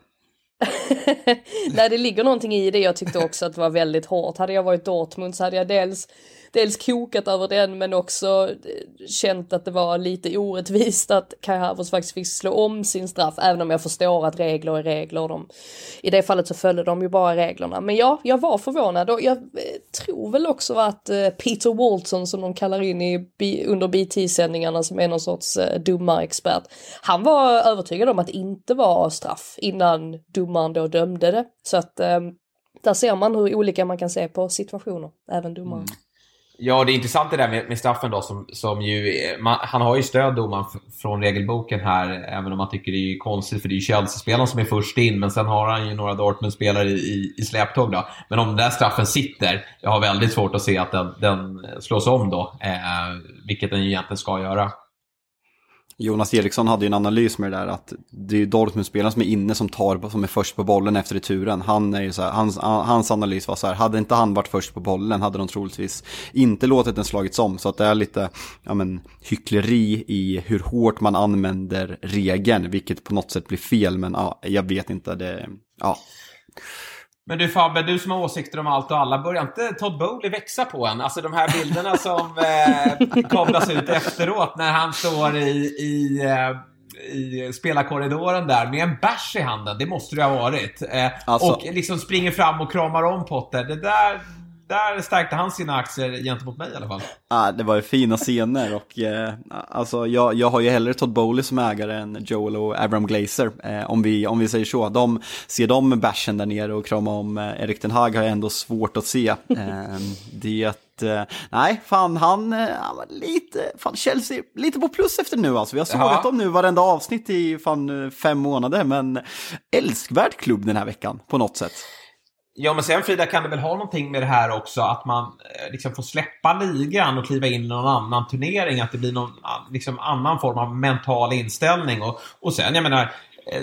Nej det ligger någonting i det. Jag tyckte också att det var väldigt hårt. Hade jag varit Dortmund så hade jag dels dels kokat över den men också eh, känt att det var lite orättvist att Kai Havertz faktiskt fick slå om sin straff även om jag förstår att regler är regler. De, I det fallet så följde de ju bara reglerna. Men ja, jag var förvånad och jag eh, tror väl också att eh, Peter Walton som de kallar in i, under BT-sändningarna som är någon sorts domarexpert. Han var övertygad om att det inte var straff innan domaren då dömde det. Så att ehm, där ser man hur olika man kan se på situationer, även domaren. Mm. Ja, det är intressant det där med, med straffen då som, som ju, man, han har ju stöd domaren från regelboken här, även om man tycker det är konstigt för det är ju Chelsea-spelaren som är först in, men sen har han ju några Dortmund-spelare i, i, i släptåg då. Men om den där straffen sitter, jag har väldigt svårt att se att den, den slås om då, eh, vilket den ju egentligen ska göra. Jonas Eriksson hade ju en analys med det där att det är ju Dortmund-spelaren som är inne som tar, som är först på bollen efter returen. Han är ju så här, hans, hans analys var så här, hade inte han varit först på bollen hade de troligtvis inte låtit den slagits om. Så att det är lite, ja men, hyckleri i hur hårt man använder regeln, vilket på något sätt blir fel, men ja, jag vet inte, det, ja. Men du Fabbe, du som har åsikter om allt och alla, börjar inte Todd Bowley växa på en? Alltså de här bilderna som eh, kablas ut efteråt när han står i, i, eh, i spelarkorridoren där med en bärs i handen, det måste det ha varit. Eh, alltså... Och liksom springer fram och kramar om Potter. Det där, där stärkte han sina aktier gentemot mig i alla fall. Ah, det var ju fina scener och eh, alltså jag, jag har ju hellre Todd Bowley som ägare än Joel och Abraham Glazer. Eh, om, vi, om vi säger så. De, ser de bärsen där nere och kramar om eh, Erik Den Hag har jag ändå svårt att se. Eh, det eh, nej, fan han, eh, han var lite, fan Chelsea, lite på plus efter nu alltså. Vi har sågat dem nu varenda avsnitt i fan fem månader, men älskvärd klubb den här veckan på något sätt. Ja, men sen Frida, kan det väl ha någonting med det här också att man eh, liksom får släppa ligan och kliva in i någon annan turnering, att det blir någon liksom, annan form av mental inställning. Och, och sen, jag menar, eh,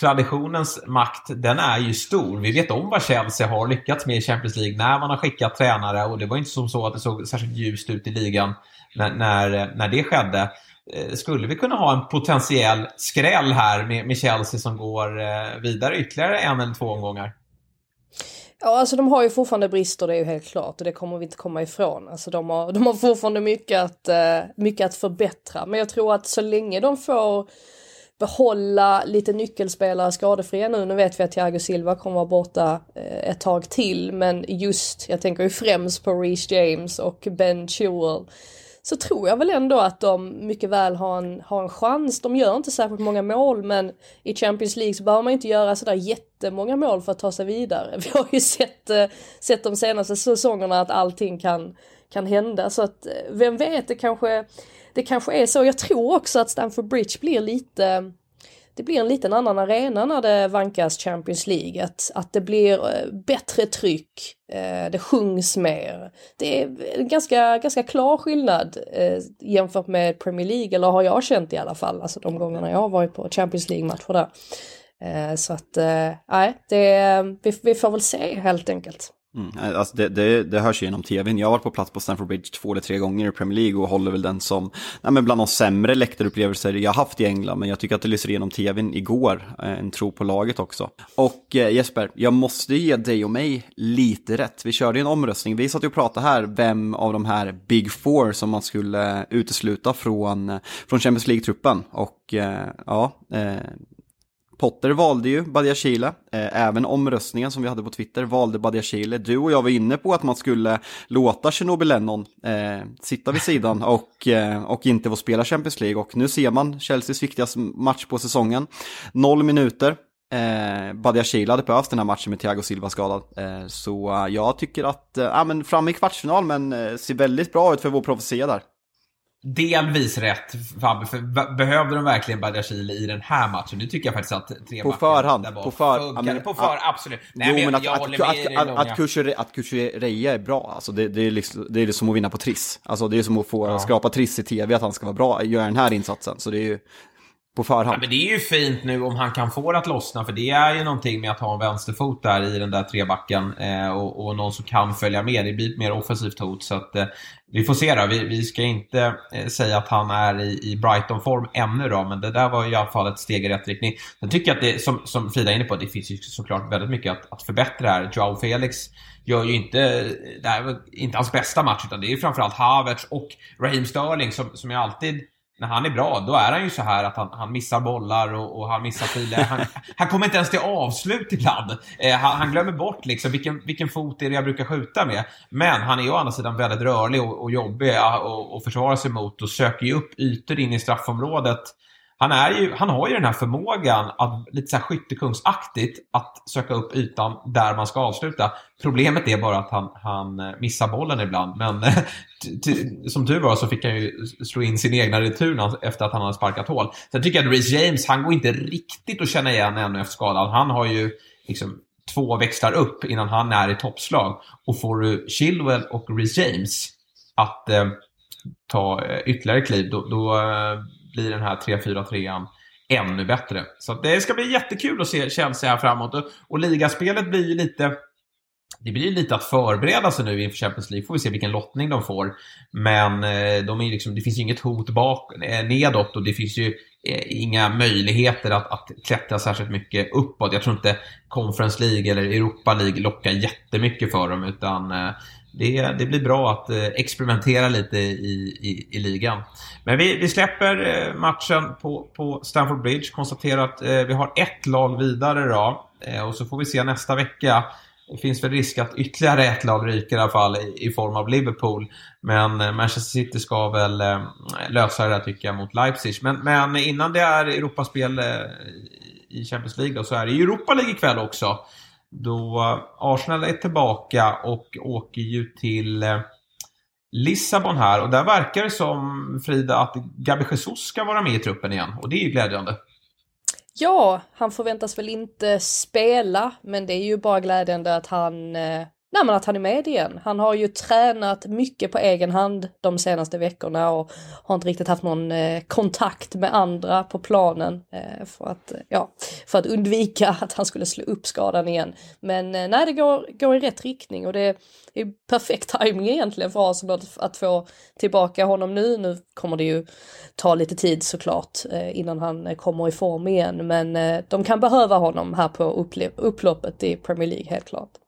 traditionens makt, den är ju stor. Vi vet om vad Chelsea har lyckats med i Champions League när man har skickat tränare och det var inte som så att det såg särskilt ljust ut i ligan när, när, när det skedde. Eh, skulle vi kunna ha en potentiell skräll här med, med Chelsea som går eh, vidare ytterligare en eller två omgångar? Ja, alltså de har ju fortfarande brister, det är ju helt klart och det kommer vi inte komma ifrån. Alltså de har, de har fortfarande mycket att, uh, mycket att förbättra, men jag tror att så länge de får behålla lite nyckelspelare skadefria nu. Nu vet vi att Thiago Silva kommer vara borta eh, ett tag till men just, jag tänker ju främst på Reece James och Ben Chilwell så tror jag väl ändå att de mycket väl har en, har en chans. De gör inte särskilt många mål men i Champions League så behöver man inte göra sådär jättemånga mål för att ta sig vidare. Vi har ju sett, eh, sett de senaste säsongerna att allting kan, kan hända så att eh, vem vet, det kanske det kanske är så. Jag tror också att Stamford Bridge blir lite det blir en liten annan arena när det vankas Champions League. Att, att det blir eh, bättre tryck, eh, det sjungs mer. Det är en ganska, ganska klar skillnad eh, jämfört med Premier League, eller har jag känt i alla fall, alltså de gångerna jag har varit på Champions League-matcher där. Så att, nej, det, vi, vi får väl se helt enkelt. Mm, eh, alltså det, det, det hörs genom tvn. Jag har varit på plats på Stamford Bridge två eller tre gånger i Premier League och håller väl den som nej men bland de sämre läktarupplevelser jag haft i England. Men jag tycker att det lyser igenom tvn igår, eh, en tro på laget också. Och eh, Jesper, jag måste ge dig och mig lite rätt. Vi körde ju en omröstning, vi satt ju och pratade här vem av de här Big Four som man skulle utesluta från, från Champions League-truppen. Och ja, Potter valde ju Badiashile, eh, även omröstningen som vi hade på Twitter valde Badiashile. Du och jag var inne på att man skulle låta Chernobyl Lennon eh, sitta vid sidan och, eh, och inte få spela Champions League. Och nu ser man Chelseas viktigaste match på säsongen. Noll minuter, Eh, Badiashile hade behövt den här matchen med Thiago Silva skadad. Eh, så jag tycker att, uh, ja men fram i kvartsfinal men uh, ser väldigt bra ut för vår profetia där. Delvis rätt Fabbe, för behövde de verkligen Badiashile i den här matchen? Nu tycker jag faktiskt att tre På förhand, på för, ja, men, på för, absolut. Nej, jo, men, att, jag att, håller med att, att, att, att Kukureya är bra, alltså det, det, är liksom, det är som att vinna på Triss. Alltså det är som att få ja. skrapa Triss i tv, att han ska vara bra, göra den här insatsen. Så det är ju, på förhand. Ja, men det är ju fint nu om han kan få det att lossna, för det är ju någonting med att ha en vänsterfot där i den där trebacken eh, och, och, någon som kan följa med. Det blir ett mer offensivt hot. Så att, eh, vi får se då. Vi, vi ska inte eh, säga att han är i, i Brighton-form ännu då, men det där var i alla fall ett steg i rätt riktning. Sen tycker jag att det, som, som Frida är inne på, det finns ju såklart väldigt mycket att, att förbättra här. Joao Felix gör ju inte, eh, det här var inte hans bästa match, utan det är ju framförallt Havertz och Raheem Sterling som, som jag alltid när han är bra, då är han ju så här att han, han missar bollar och, och han missar filer. Han, han kommer inte ens till avslut ibland. Eh, han, han, glömmer bort liksom vilken, vilken fot är det jag brukar skjuta med. Men han är ju å andra sidan väldigt rörlig och, och jobbig att försvara sig mot och söker ju upp ytor in i straffområdet han, är ju, han har ju den här förmågan att lite så här skyttekungsaktigt att söka upp ytan där man ska avsluta. Problemet är bara att han, han eh, missar bollen ibland. Men eh, som tur var så fick han ju slå in sin egna retur efter att han hade sparkat hål. Sen tycker jag att Reece James, han går inte riktigt att känna igen ännu efter skadan. Han har ju liksom två växlar upp innan han är i toppslag. Och får du Chilwell och Reece James att eh, ta eh, ytterligare kliv, då, då blir den här 3-4-3an ännu bättre. Så det ska bli jättekul att se Chelsea här framåt. Och, och ligaspelet blir ju lite... Det blir lite att förbereda sig nu inför Champions League. Får vi se vilken lottning de får. Men eh, de är liksom, det finns ju inget hot bak, eh, nedåt och det finns ju eh, inga möjligheter att, att klättra särskilt mycket uppåt. Jag tror inte Conference League eller Europa League lockar jättemycket för dem utan det, det blir bra att eh, experimentera lite i, i, i ligan. Men vi, vi släpper eh, matchen på, på Stamford Bridge, konstaterar att eh, vi har ett lag vidare då. Och så får vi se nästa vecka. Det finns väl risk att ytterligare ett lag ryker i alla fall i, i form av Liverpool. Men Manchester City ska väl lösa det där tycker jag mot Leipzig. Men, men innan det är Europaspel i Champions League då, så är det Europa League ikväll också. Då eh, Arsenal är tillbaka och åker ju till eh, Lissabon här och där verkar det som, Frida, att Gabi Jesus ska vara med i truppen igen och det är ju glädjande. Ja, han förväntas väl inte spela, men det är ju bara glädjande att han eh, Nej men att han är med igen. Han har ju tränat mycket på egen hand de senaste veckorna och har inte riktigt haft någon eh, kontakt med andra på planen eh, för, att, eh, ja, för att undvika att han skulle slå upp skadan igen. Men eh, nej, det går, går i rätt riktning och det är perfekt timing egentligen för Arsenal att, att få tillbaka honom nu. Nu kommer det ju ta lite tid såklart eh, innan han kommer i form igen men eh, de kan behöva honom här på upploppet i Premier League helt klart.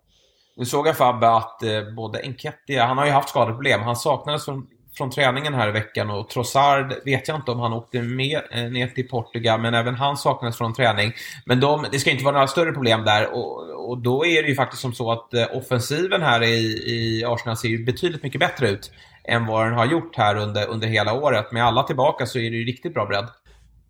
Nu såg jag Fabbe att eh, både Enketia, han har ju haft skadeproblem. Han saknades från från träningen här i veckan och Trossard vet jag inte om han åkte med eh, ner till Portugal, men även han saknades från träning. Men de, det ska inte vara några större problem där och, och då är det ju faktiskt som så att eh, offensiven här i, i Arsenal ser ju betydligt mycket bättre ut än vad den har gjort här under, under hela året. Med alla tillbaka så är det ju riktigt bra bredd.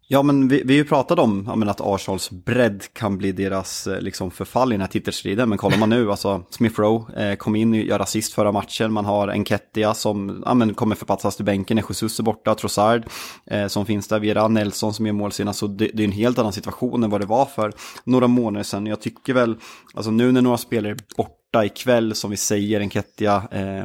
Ja, men vi, vi har ju pratat om ja, men att Arsenals bredd kan bli deras eh, liksom, förfall i den här titelstriden. Men kollar man nu, alltså Smith Rowe eh, kom in och gör assist förra matchen. Man har Enketia som ja, men, kommer förpassas till bänken när Jesus är borta. Trossard eh, som finns där. Vera Nelson som gör mål senast. Så det, det, är en helt annan situation än vad det var för några månader sedan. Jag tycker väl, alltså nu när några spelare är borta borta ikväll, som vi säger, Enketia, eh,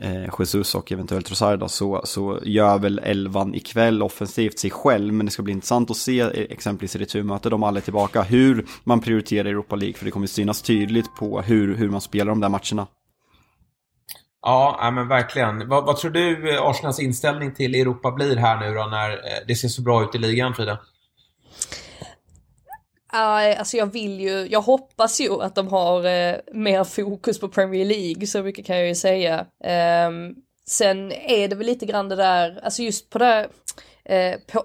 eh, Jesus och eventuellt Rosarda, så, så gör väl elvan ikväll offensivt sig själv. Men det ska bli intressant att se eh, exempelvis i returmötet, om alla är tillbaka, hur man prioriterar Europa League, för det kommer synas tydligt på hur, hur man spelar de där matcherna. Ja, men verkligen. Vad, vad, tror du eh, Arsenals inställning till Europa blir här nu då när eh, det ser så bra ut i ligan, Frida? Alltså jag vill ju, jag hoppas ju att de har eh, mer fokus på Premier League, så mycket kan jag ju säga. Eh, sen är det väl lite grann det där, alltså just på det, eh, på,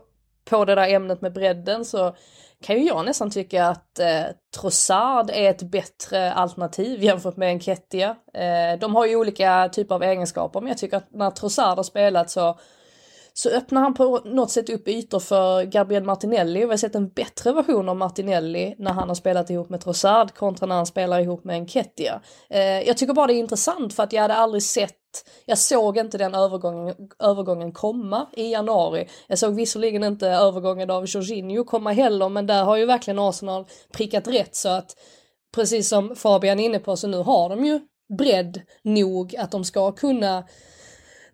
på det där ämnet med bredden så kan ju jag nästan tycka att eh, Trossard är ett bättre alternativ jämfört med Enketia. Eh, de har ju olika typer av egenskaper men jag tycker att när Trossard har spelat så så öppnar han på något sätt upp ytor för Gabriel Martinelli och vi har sett en bättre version av Martinelli när han har spelat ihop med Trossard kontra när han spelar ihop med Enketia. Eh, jag tycker bara det är intressant för att jag hade aldrig sett jag såg inte den övergången, övergången komma i januari. Jag såg visserligen inte övergången av Jorginho komma heller, men där har ju verkligen Arsenal prickat rätt så att precis som Fabian är inne på så nu har de ju bredd nog att de ska kunna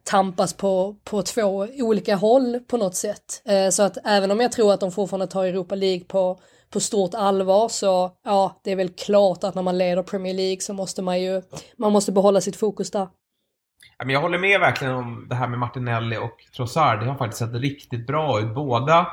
tampas på, på två olika håll på något sätt. Eh, så att även om jag tror att de fortfarande tar Europa League på, på stort allvar så ja, det är väl klart att när man leder Premier League så måste man ju, man måste behålla sitt fokus där. Jag håller med verkligen om det här med Martinelli och Trossard. Det har faktiskt sett riktigt bra ut. Båda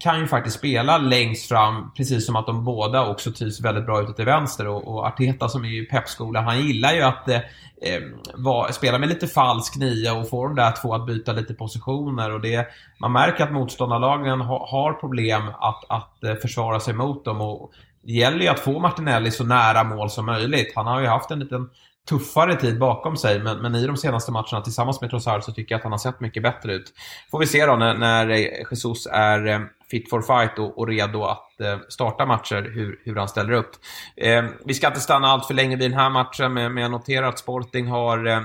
kan ju faktiskt spela längst fram, precis som att de båda också trivs väldigt bra ute till vänster. Och, och Arteta som är ju pepskola, han gillar ju att eh, eh var, spela med lite falsk nia och få de där två att byta lite positioner. Och det, man märker att motståndarlagen ha, har problem att, att eh, försvara sig mot dem. Och det gäller ju att få Martinelli så nära mål som möjligt. Han har ju haft en liten tuffare tid bakom sig. Men, men i de senaste matcherna tillsammans med Trossard så tycker jag att han har sett mycket bättre ut. Får vi se då när, när Jesus är eh, fit for fight och, och redo att eh, starta matcher, hur, hur han ställer upp. Eh, vi ska inte stanna allt för länge vid den här matchen, men, men jag noterar att Sporting har eh,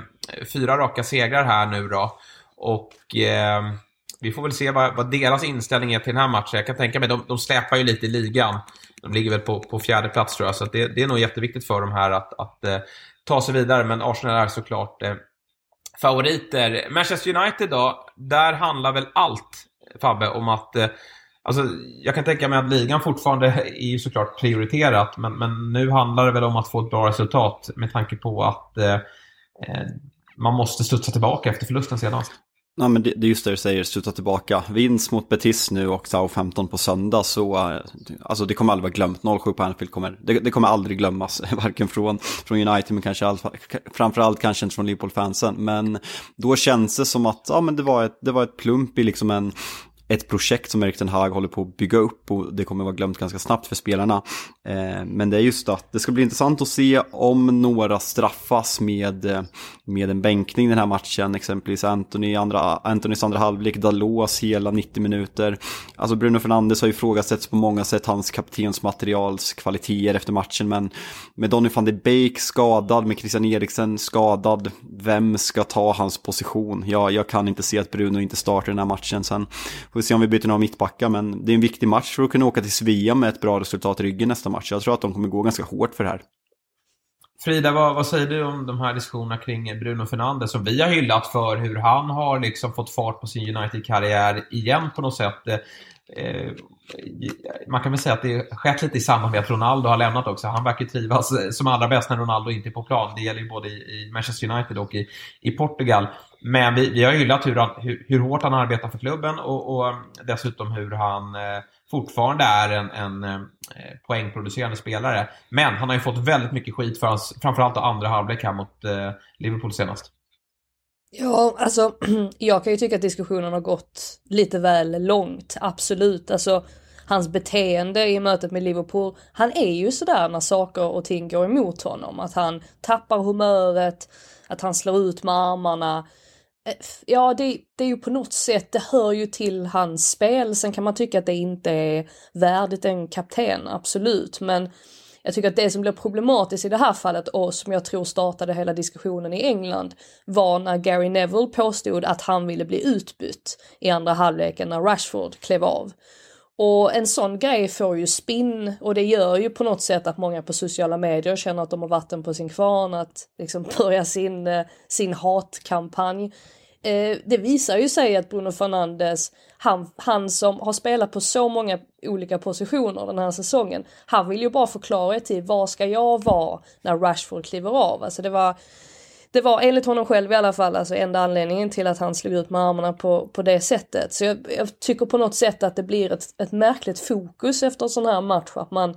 fyra raka segrar här nu då. Och eh, vi får väl se vad, vad, deras inställning är till den här matchen. Jag kan tänka mig, de, de släpar ju lite i ligan. De ligger väl på, på fjärde plats tror jag, så det, det, är nog jätteviktigt för dem här att, att eh, ta sig vidare, men Arsenal är såklart eh, favoriter. Manchester United då, där handlar väl allt, Fabbe, om att eh, Alltså, jag kan tänka mig att ligan fortfarande är ju såklart prioriterat, men, men nu handlar det väl om att få ett bra resultat med tanke på att eh, eh man måste studsa tillbaka efter förlusten senast. Ja, men det, det är just det du säger, sluta tillbaka. Vinst mot Betis nu och Southampton på söndag, så eh, alltså det kommer aldrig vara glömt. 0-7 på Anfield kommer, det, det, kommer aldrig glömmas, varken från, från United, men kanske all, framförallt kanske inte från Liverpool-fansen. Men då känns det som att ja, men det, var ett, det var ett plump i liksom en, ett projekt som Erik Ten Hag håller på att bygga upp och det kommer vara glömt ganska snabbt för spelarna. Eh, men det är just att det ska bli intressant att se om några straffas med, eh, med en bänkning den här matchen. Exempelvis Anthony, andra, Anthonys andra halvlek, Dalos hela 90 minuter. Alltså Bruno Fernandes har ju ifrågasätts på många sätt hans kaptensmaterials kvaliteter efter matchen. Men med Donny van de Beek skadad, med Christian Eriksen skadad, vem ska ta hans position? Ja, jag kan inte se att Bruno inte startar den här matchen. Sen får vi se om vi byter några mittbackar, men det är en viktig match för att kunna åka till Sevilla med ett bra resultat i ryggen nästa match. Jag tror att de kommer gå ganska hårt för det här. Frida, vad, vad, säger du om de här diskussionerna kring Bruno Fernandes som vi har hyllat för hur han har liksom fått fart på sin United-karriär igen på något sätt? Eh, man kan väl säga att det skett lite i samband med att Ronaldo har lämnat också. Han verkar trivas eh, som allra bäst när Ronaldo inte är på plan. Det gäller ju både i Manchester United och i, i Portugal. Men vi, vi har hyllat hur, han, hur, hur, hårt han arbetar för klubben och, och um, dessutom hur han eh, fortfarande är en, en eh, poängproducerande spelare. Men han har ju fått väldigt mycket skit för hans, framförallt andra halvlek här mot eh, Liverpool senast. Ja, alltså jag kan ju tycka att diskussionen har gått lite väl långt, absolut. Alltså hans beteende i mötet med Liverpool, han är ju sådär när saker och ting går emot honom. Att han tappar humöret, att han slår ut med armarna. Eh, ja, det, det är ju på något sätt, det hör ju till hans spel. Sen kan man tycka att det inte är värdigt en kapten, absolut. Men jag tycker att det som blev problematiskt i det här fallet och som jag tror startade hela diskussionen i England var när Gary Neville påstod att han ville bli utbytt i andra halvleken när Rashford klev av. Och en sån grej får ju spinn och det gör ju på något sätt att många på sociala medier känner att de har vatten på sin kvarn, att liksom börja sin, eh, sin hatkampanj. Eh, det visar ju sig att Bruno Fernandes, han, han som har spelat på så många olika positioner den här säsongen, han vill ju bara förklara till var ska jag vara när Rashford kliver av? Alltså det var det var enligt honom själv i alla fall alltså enda anledningen till att han slog ut med armarna på, på det sättet. Så jag, jag tycker på något sätt att det blir ett, ett märkligt fokus efter en sån här match. Att man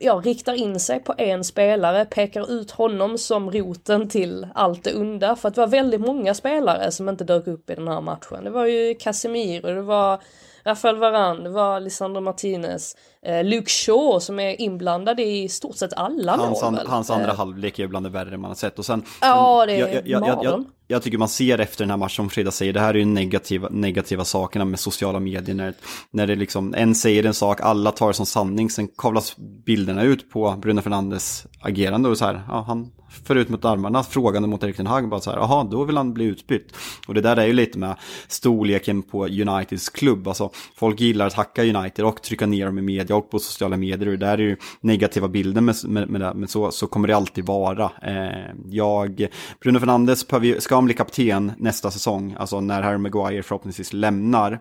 ja, riktar in sig på en spelare, pekar ut honom som roten till allt det onda. För att det var väldigt många spelare som inte dök upp i den här matchen. Det var ju Casemiro, det var Rafael Varane, det var Lisandro Martinez, Luke Shaw som är inblandad i stort sett alla hans, mål. An, hans andra eh. halvlek är bland det värre man har sett. Och sen, ja, det är jag, jag, jag, jag, jag tycker man ser efter den här matchen, som Frida säger, det här är ju negativa, negativa sakerna med sociala medier. När, när det liksom, en säger en sak, alla tar det som sanning, sen kavlas bilderna ut på Bruno Fernandes agerande och så här, ja, han för ut mot armarna, frågande mot Erik Ten Hag, bara så här, jaha, då vill han bli utbytt. Och det där är ju lite med storleken på Uniteds klubb, alltså folk gillar att hacka United och trycka ner dem i media och på sociala medier, och det där är ju negativa bilder med, med, med det, men så, så kommer det alltid vara. Eh, jag, Bruno Fernandes ska han bli kapten nästa säsong, alltså när Harry Maguire förhoppningsvis lämnar,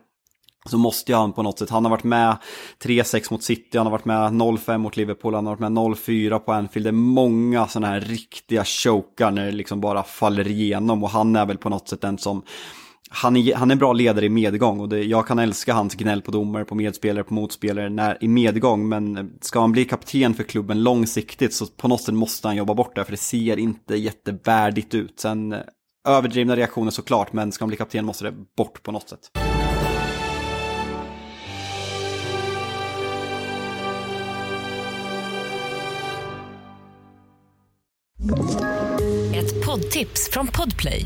så måste ju han på något sätt, han har varit med 3-6 mot City, han har varit med 0-5 mot Liverpool, han har varit med 0-4 på Anfield. Det är många sådana här riktiga chokar när det liksom bara faller igenom och han är väl på något sätt den som han är, han är en bra ledare i medgång och det, jag kan älska hans gnäll på domare, på medspelare, på motspelare när, i medgång. Men ska han bli kapten för klubben långsiktigt så på något sätt måste han jobba bort det för det ser inte jättevärdigt ut. Sen eh, överdrivna reaktioner såklart, men ska han bli kapten måste det bort på något sätt. Ett poddtips från Podplay.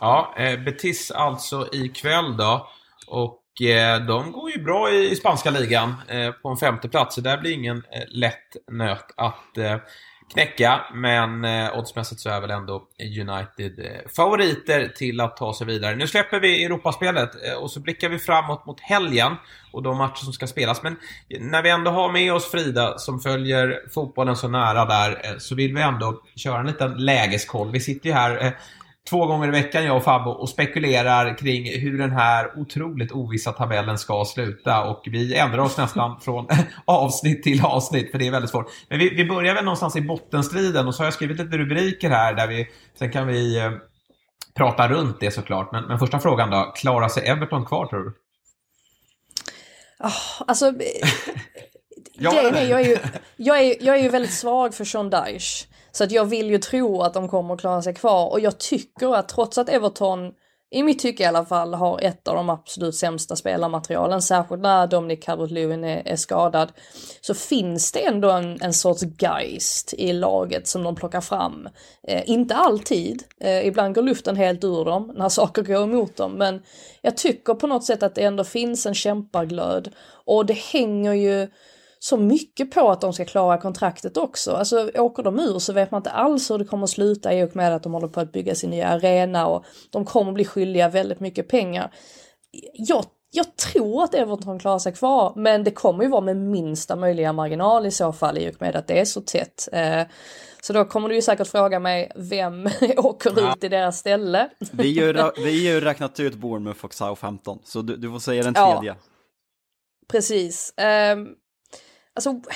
Ja, eh, Betis alltså ikväll då. Och eh, de går ju bra i, i spanska ligan eh, på en femte plats. Så där blir ingen eh, lätt nöt att eh, knäcka. Men eh, oddsmässigt så är väl ändå United eh, favoriter till att ta sig vidare. Nu släpper vi Europaspelet eh, och så blickar vi framåt mot helgen och de matcher som ska spelas. Men när vi ändå har med oss Frida som följer fotbollen så nära där eh, så vill vi ändå köra en liten lägeskoll. Vi sitter ju här eh, två gånger i veckan, jag och Fabbo, och spekulerar kring hur den här otroligt ovissa tabellen ska sluta. Och vi ändrar oss nästan från avsnitt till avsnitt, för det är väldigt svårt. Men vi, vi börjar väl någonstans i bottenstriden och så har jag skrivit lite rubriker här där vi, sen kan vi eh, prata runt det såklart. Men, men första frågan då, klarar sig Everton kvar tror du? Oh, alltså, ja, är, jag, är ju, jag, är, jag är ju väldigt svag för Sean Dyche. Så att jag vill ju tro att de kommer att klara sig kvar. Och jag tycker att trots att Everton i mitt tycke i alla fall har ett av de absolut sämsta spelarmaterialen, särskilt när Dominic Calvert-Lewin är, är, skadad, så finns det ändå en, en sorts geist i laget som de plockar fram. Eh, inte alltid, eh, ibland går luften helt ur dem när saker går emot dem, men jag tycker på något sätt att det ändå finns en kämpaglöd. Och det hänger ju så mycket på att de ska klara kontraktet också. Alltså åker de ur så vet man inte alls hur det kommer att sluta i och med att de håller på att bygga sin nya arena och de kommer bli skyldiga väldigt mycket pengar. Jag, jag tror att Everton klarar sig kvar, men det kommer ju vara med minsta möjliga marginal i så fall i och med att det är så tätt. Eh, så då kommer du ju säkert fråga mig vem åker ja. ut i deras ställe. Vi har ju räknat ut Bournemouth och Southampton, så du, du får säga den tredje. Ja, precis. Um, alltså,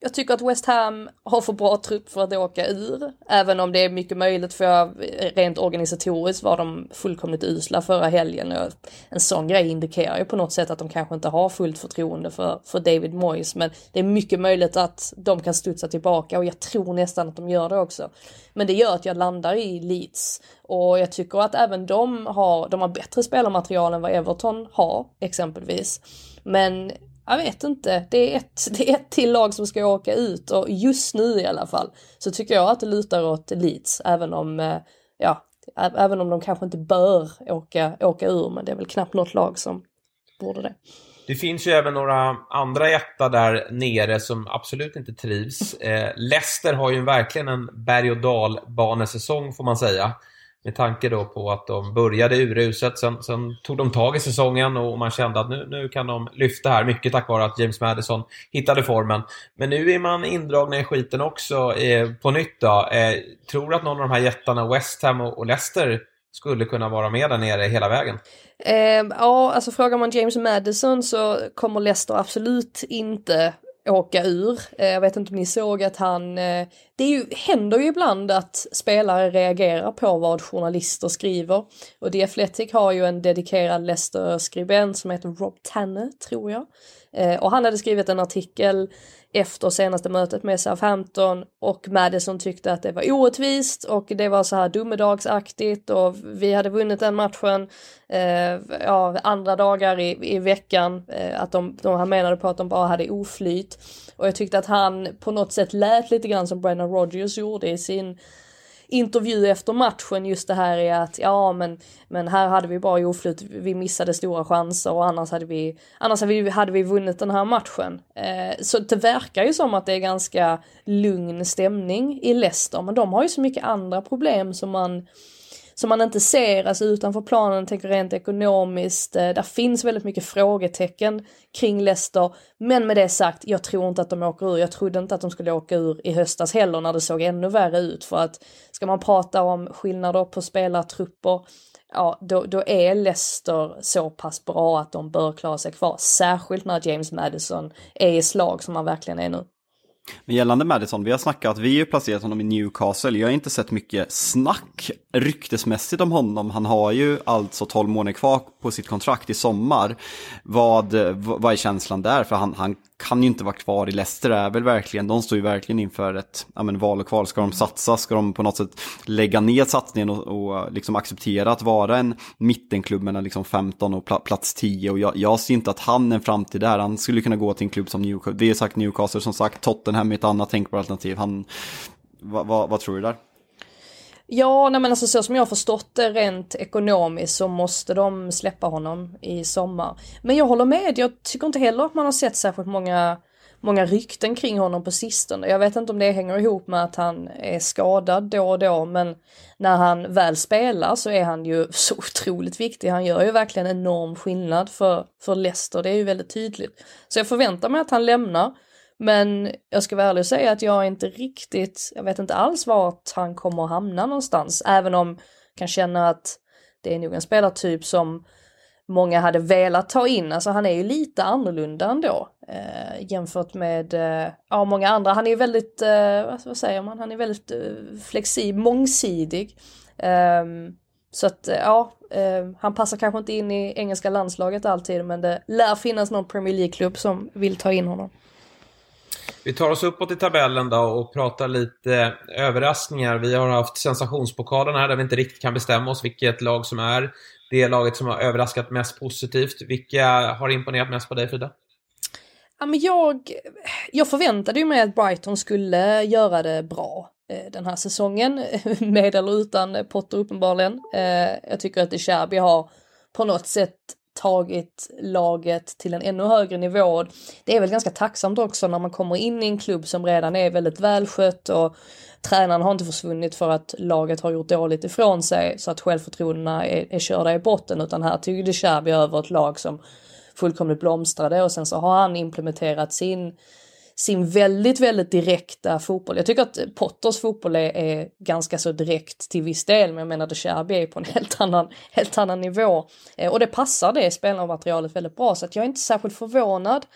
jag tycker att West Ham har för bra trupp för att åka ur. Även om det är mycket möjligt för rent organisatoriskt var de fullkomligt usla förra helgen. En sån grej indikerar ju på något sätt att de kanske inte har fullt förtroende för, för David Moyes. Men det är mycket möjligt att de kan studsa tillbaka och jag tror nästan att de gör det också. Men det gör att jag landar i Leeds. Och jag tycker att även de har, de har bättre spelarmaterial än vad Everton har exempelvis. Men jag vet inte, det är, ett, det är ett till lag som ska åka ut och just nu i alla fall så tycker jag att det lutar åt Leeds även om, eh, ja, även om de kanske inte bör åka, åka ur men det är väl knappt något lag som borde det. Det finns ju även några andra etta där nere som absolut inte trivs. Eh, Leicester har ju verkligen en berg och dalbanesäsong får man säga. Med tanke då på att de började uruset, sen, sen tog de tag i säsongen och man kände att nu, nu kan de lyfta här. Mycket tack vare att James Madison hittade formen. Men nu är man indragna i skiten också eh, på nytt då. Eh, tror du att någon av de här jättarna, West Ham och, och Leicester, skulle kunna vara med där nere hela vägen? Eh, ja, alltså frågar man James Madison så kommer Leicester absolut inte åka ur. Eh, jag vet inte om ni såg att han, eh, det är ju, händer ju ibland att spelare reagerar på vad journalister skriver. Och The Athletic har ju en dedikerad Leicester-skribent som heter Rob Tanner, tror jag. Eh, och han hade skrivit en artikel efter senaste mötet med Southampton och Madison tyckte att det var orättvist och det var så här domedagsaktigt och vi hade vunnit den matchen eh, ja, andra dagar i, i veckan. Eh, att de, de, han menade på att de bara hade oflyt. Och jag tyckte att han på något sätt lät lite grann som Brennan Rogers gjorde i sin intervju efter matchen just det här är att ja men, men här hade vi bara oflyt, vi missade stora chanser och annars hade vi, annars hade vi, hade vi vunnit den här matchen. Eh, så det verkar ju som att det är ganska lugn stämning i Leicester men de har ju så mycket andra problem som man som man inte ser alltså utanför planen, tänker rent ekonomiskt. Eh, där finns väldigt mycket frågetecken kring Leicester. Men med det sagt, jag tror inte att de åker ur. Jag trodde inte att de skulle åka ur i höstas heller när det såg ännu värre ut. För att ska man prata om skillnader på spelartrupper ja, då, då är Leicester så pass bra att de bör klara sig kvar. Särskilt när James Madison är i slag som han verkligen är nu. Men gällande Madison, vi har snackat, vi har ju placerat honom i Newcastle. Jag har inte sett mycket snack ryktesmässigt om honom. Han har ju alltså 12 månader kvar på sitt kontrakt i sommar. Vad, vad är känslan där? För han, han kan ju inte vara kvar i Leicester är väl verkligen, de står ju verkligen inför ett ja, men, val och kval. Ska de satsa, ska de på något sätt lägga ner satsningen och, och liksom acceptera att vara en mittenklubb mellan liksom 15 och plats 10. Och jag, jag ser inte att han är en framtid där, han skulle kunna gå till en klubb som Newcastle. Det är sagt Newcastle, som sagt Tottenham är ett annat tänkbart alternativ. Han, vad, vad, vad tror du där? Ja, nej men alltså så som jag har förstått det rent ekonomiskt så måste de släppa honom i sommar. Men jag håller med, jag tycker inte heller att man har sett särskilt många, många rykten kring honom på sistone. Jag vet inte om det hänger ihop med att han är skadad då och då, men när han väl spelar så är han ju så otroligt viktig. Han gör ju verkligen enorm skillnad för, för Leicester, det är ju väldigt tydligt. Så jag förväntar mig att han lämnar. Men jag ska vara ärlig och säga att jag är inte riktigt, jag vet inte alls vart han kommer att hamna någonstans. Även om jag kan känna att det är nog en spelartyp som många hade velat ta in. Alltså han är ju lite annorlunda ändå eh, jämfört med eh, ja, många andra. Han är ju väldigt, eh, vad säger man, han är väldigt eh, flexibel, mångsidig. Ehm, så att eh, ja, eh, han passar kanske inte in i engelska landslaget alltid men det lär finnas någon Premier League-klubb som vill ta in honom. Vi tar oss uppåt i tabellen då och pratar lite överraskningar. Vi har haft sensationspokalen här där vi inte riktigt kan bestämma oss vilket lag som är det laget som har överraskat mest positivt. Vilka har imponerat mest på dig Frida? Ja, men jag, jag förväntade mig att Brighton skulle göra det bra eh, den här säsongen, med eller utan Potter uppenbarligen. Eh, jag tycker att Cherby har på något sätt tagit laget till en ännu högre nivå. Det är väl ganska tacksamt också när man kommer in i en klubb som redan är väldigt välskött och tränaren har inte försvunnit för att laget har gjort dåligt ifrån sig så att självförtroendena är, är körda i botten utan här tog de Cherby över ett lag som fullkomligt blomstrade och sen så har han implementerat sin sin väldigt, väldigt direkta fotboll. Jag tycker att Potters fotboll är, är ganska så direkt till viss del, men jag menar att Cherby är på en helt annan, helt annan nivå. Eh, och det passar det spelarmaterialet väldigt bra, så att jag är inte särskilt förvånad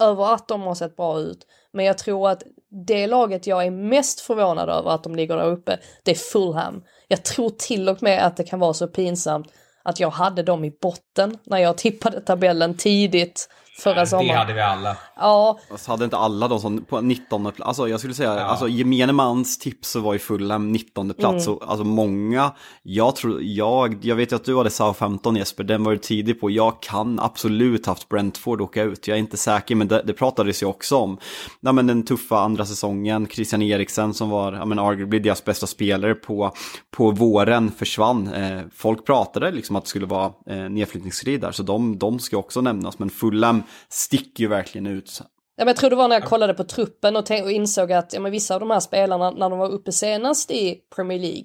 över att de har sett bra ut. Men jag tror att det laget jag är mest förvånad över att de ligger där uppe, det är Fulham. Jag tror till och med att det kan vara så pinsamt att jag hade dem i botten när jag tippade tabellen tidigt förra sommaren. Det hade vi alla. Ja. Alltså hade inte alla de som på 19 plats, alltså jag skulle säga, ja. alltså gemene mans tips var ju Fulham 19 plats mm. och alltså många, jag tror, jag, jag vet ju att du hade Southampton Jesper, den var du tidig på, jag kan absolut haft Brentford åka ut, jag är inte säker, men det, det pratades ju också om, ja men den tuffa andra säsongen, Christian Eriksen som var, ja men arguably deras bästa spelare på, på våren försvann, eh, folk pratade liksom att det skulle vara eh, nedflyttningsstrid där, så de, de ska också nämnas, men Fulham sticker ju verkligen ut. Ja, men jag tror det var när jag kollade på truppen och, och insåg att ja, men vissa av de här spelarna, när de var uppe senast i Premier League,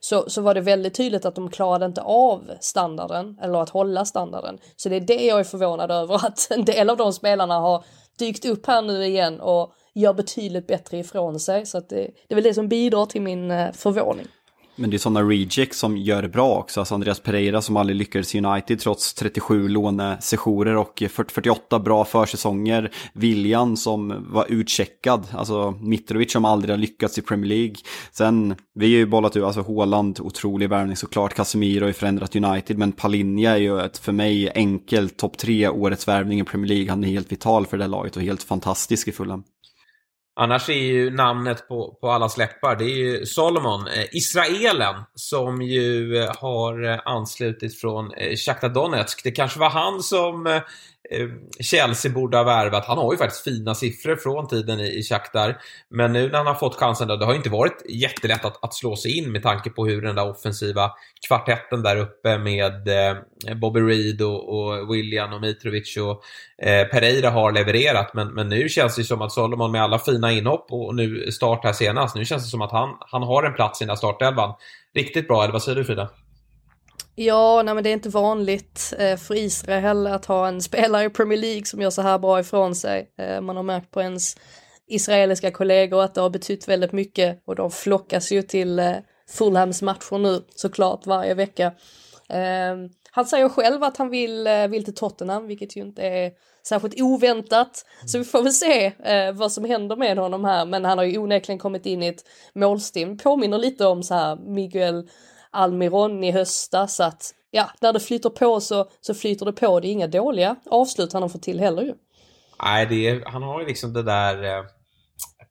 så, så var det väldigt tydligt att de klarade inte av standarden, eller att hålla standarden. Så det är det jag är förvånad över, att en del av de spelarna har dykt upp här nu igen och gör betydligt bättre ifrån sig. Så att det, det är väl det som bidrar till min eh, förvåning. Men det är sådana rejects som gör det bra också. Alltså Andreas Pereira som aldrig lyckades i United trots 37 lånesessioner och 48 bra försäsonger. Viljan som var utcheckad. Alltså Mitrovic som aldrig har lyckats i Premier League. Sen, vi har ju bollat ut, alltså Håland, otrolig värvning såklart. Casemiro har ju förändrat United. Men Palinja är ju ett för mig enkelt topp tre årets värvning i Premier League. Han är helt vital för det laget och helt fantastisk i Fulham. Annars är ju namnet på, på alla släppar, det är ju Solomon, eh, israelen, som ju eh, har eh, anslutit från eh, Shakhtar Donetsk. Det kanske var han som eh, eh, Chelsea borde ha värvat. Han har ju faktiskt fina siffror från tiden i, i Shakhtar. Men nu när han har fått chansen då, det har inte varit jättelätt att, att slå sig in med tanke på hur den där offensiva kvartetten där uppe med eh, Bobby Reed och, och, William och Mitrovic och eh, Pereira har levererat. Men, men nu känns det som att Solomon med alla fina inhopp och nu start här senast, nu känns det som att han, han har en plats i den där startelvan. Riktigt bra, eller vad säger du Frida? Ja, nej men det är inte vanligt eh, för Israel att ha en spelare i Premier League som gör så här bra ifrån sig. Eh, man har märkt på ens israeliska kollegor att det har betytt väldigt mycket och de flockas ju till eh, Fulhams matcher nu såklart varje vecka. Ehm, han säger själv att han vill, eh, vill till Tottenham, vilket ju inte är särskilt oväntat. Så vi får väl se eh, vad som händer med honom här, men han har ju onekligen kommit in i ett målstim. Påminner lite om så här Miguel Almiron i höstas. att ja, när det flyter på så, så flyter det på. Det är inga dåliga avslut han har fått till heller ju. Nej, det är, han har ju liksom det där eh,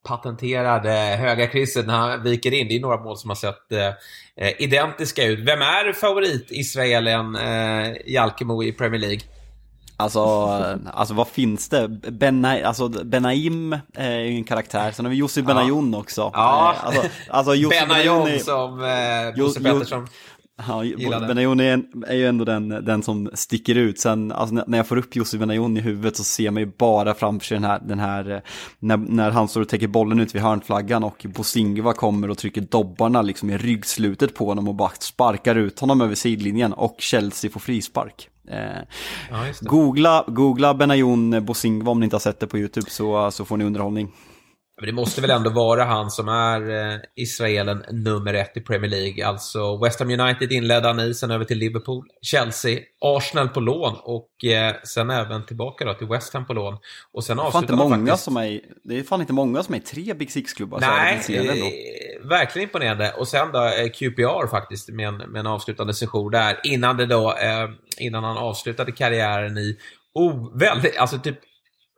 patenterade höga krysset när han viker in. Det är några mål som har sett eh, eh identiska ut. Vem är favorit-israelen eh, Jalkemo i Premier League? Alltså, alltså vad finns det? Bena, alltså Benaim är ju en karaktär, sen har vi Jussi Benayoun ja. också. Ja, eh, alltså, alltså Benayoun som eh, Bosse Pettersson Ja, Benayoun är, är ju ändå den, den som sticker ut. Sen alltså, när jag får upp Jussi Benayoun i huvudet så ser man ju bara framför sig den här, den här eh, när, när han står och täcker bollen ut vid hörnflaggan och Bosingva kommer och trycker dobbarna liksom i ryggslutet på honom och bara sparkar ut honom över sidlinjen och Chelsea får frispark. Eh, ja, googla, googla Benayoun Bosingva om ni inte har sett det på YouTube så, så får ni underhållning. Men det måste väl ändå vara han som är eh, israelen nummer ett i Premier League. Alltså West Ham United inledde han i, sen över till Liverpool, Chelsea, Arsenal på lån och eh, sen även tillbaka då till West Ham på lån. Och sen avslutade han faktiskt... Som är, det är fan inte många som är i tre Big Six-klubbar. Nej, eh, verkligen imponerande. Och sen då eh, QPR faktiskt med en, med en avslutande session där innan det då, innan han avslutade karriären i Oh, väldigt, alltså typ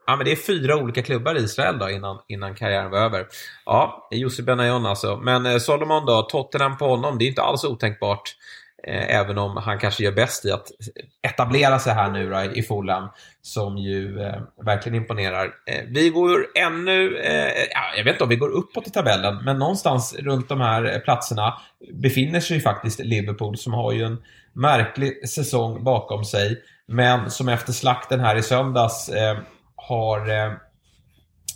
Ja, men det är fyra olika klubbar i Israel då innan, innan karriären var över. Ja, Jussi Benayoun alltså. Men eh, Solomon då, Tottenham på honom, det är inte alls otänkbart. Eh, även om han kanske gör bäst i att etablera sig här nu då, i Fulham, som ju eh, verkligen imponerar. Eh, vi går ännu, eh, jag vet inte om vi går uppåt i tabellen, men någonstans runt de här eh, platserna befinner sig ju faktiskt Liverpool som har ju en märklig säsong bakom sig, men som efter slakten här i söndags eh, har eh,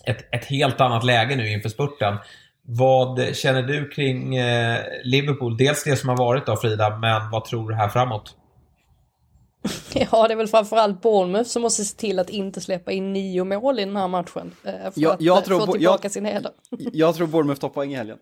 ett, ett helt annat läge nu inför spurten. Vad känner du kring eh, Liverpool? Dels det som har varit då Frida, men vad tror du här framåt? Ja, det är väl framförallt Bournemouth som måste se till att inte släppa in nio mål i den här matchen. eh, För Jag- att jag eh, tror få tillbaka jag- sin heder. Jag tror Bournemouth tar poäng i helgen.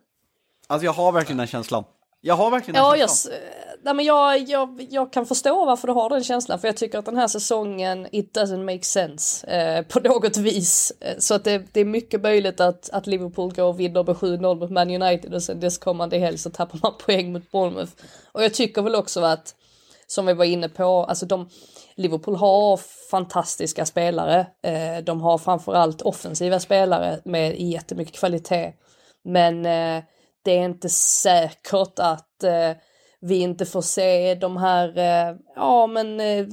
Alltså jag har verkligen den känslan. Jag har verkligen den Ja, jag, känslan. s- nej, men jag, jag, jag kan förstå varför du har den känslan. För jag tycker att den här säsongen, it doesn't make sense eh, på något vis. Eh, så att det, det är mycket möjligt att, att Liverpool går och vinner med 7-0 mot Man United och sen nästkommande helg så tappar man poäng mot Bournemouth. Och jag tycker väl också att, som vi var inne på, alltså de, Liverpool har fantastiska spelare. Eh, de har framförallt offensiva spelare med jättemycket kvalitet. Men eh, det är inte säkert att eh, vi inte får se de här, eh, ja men eh,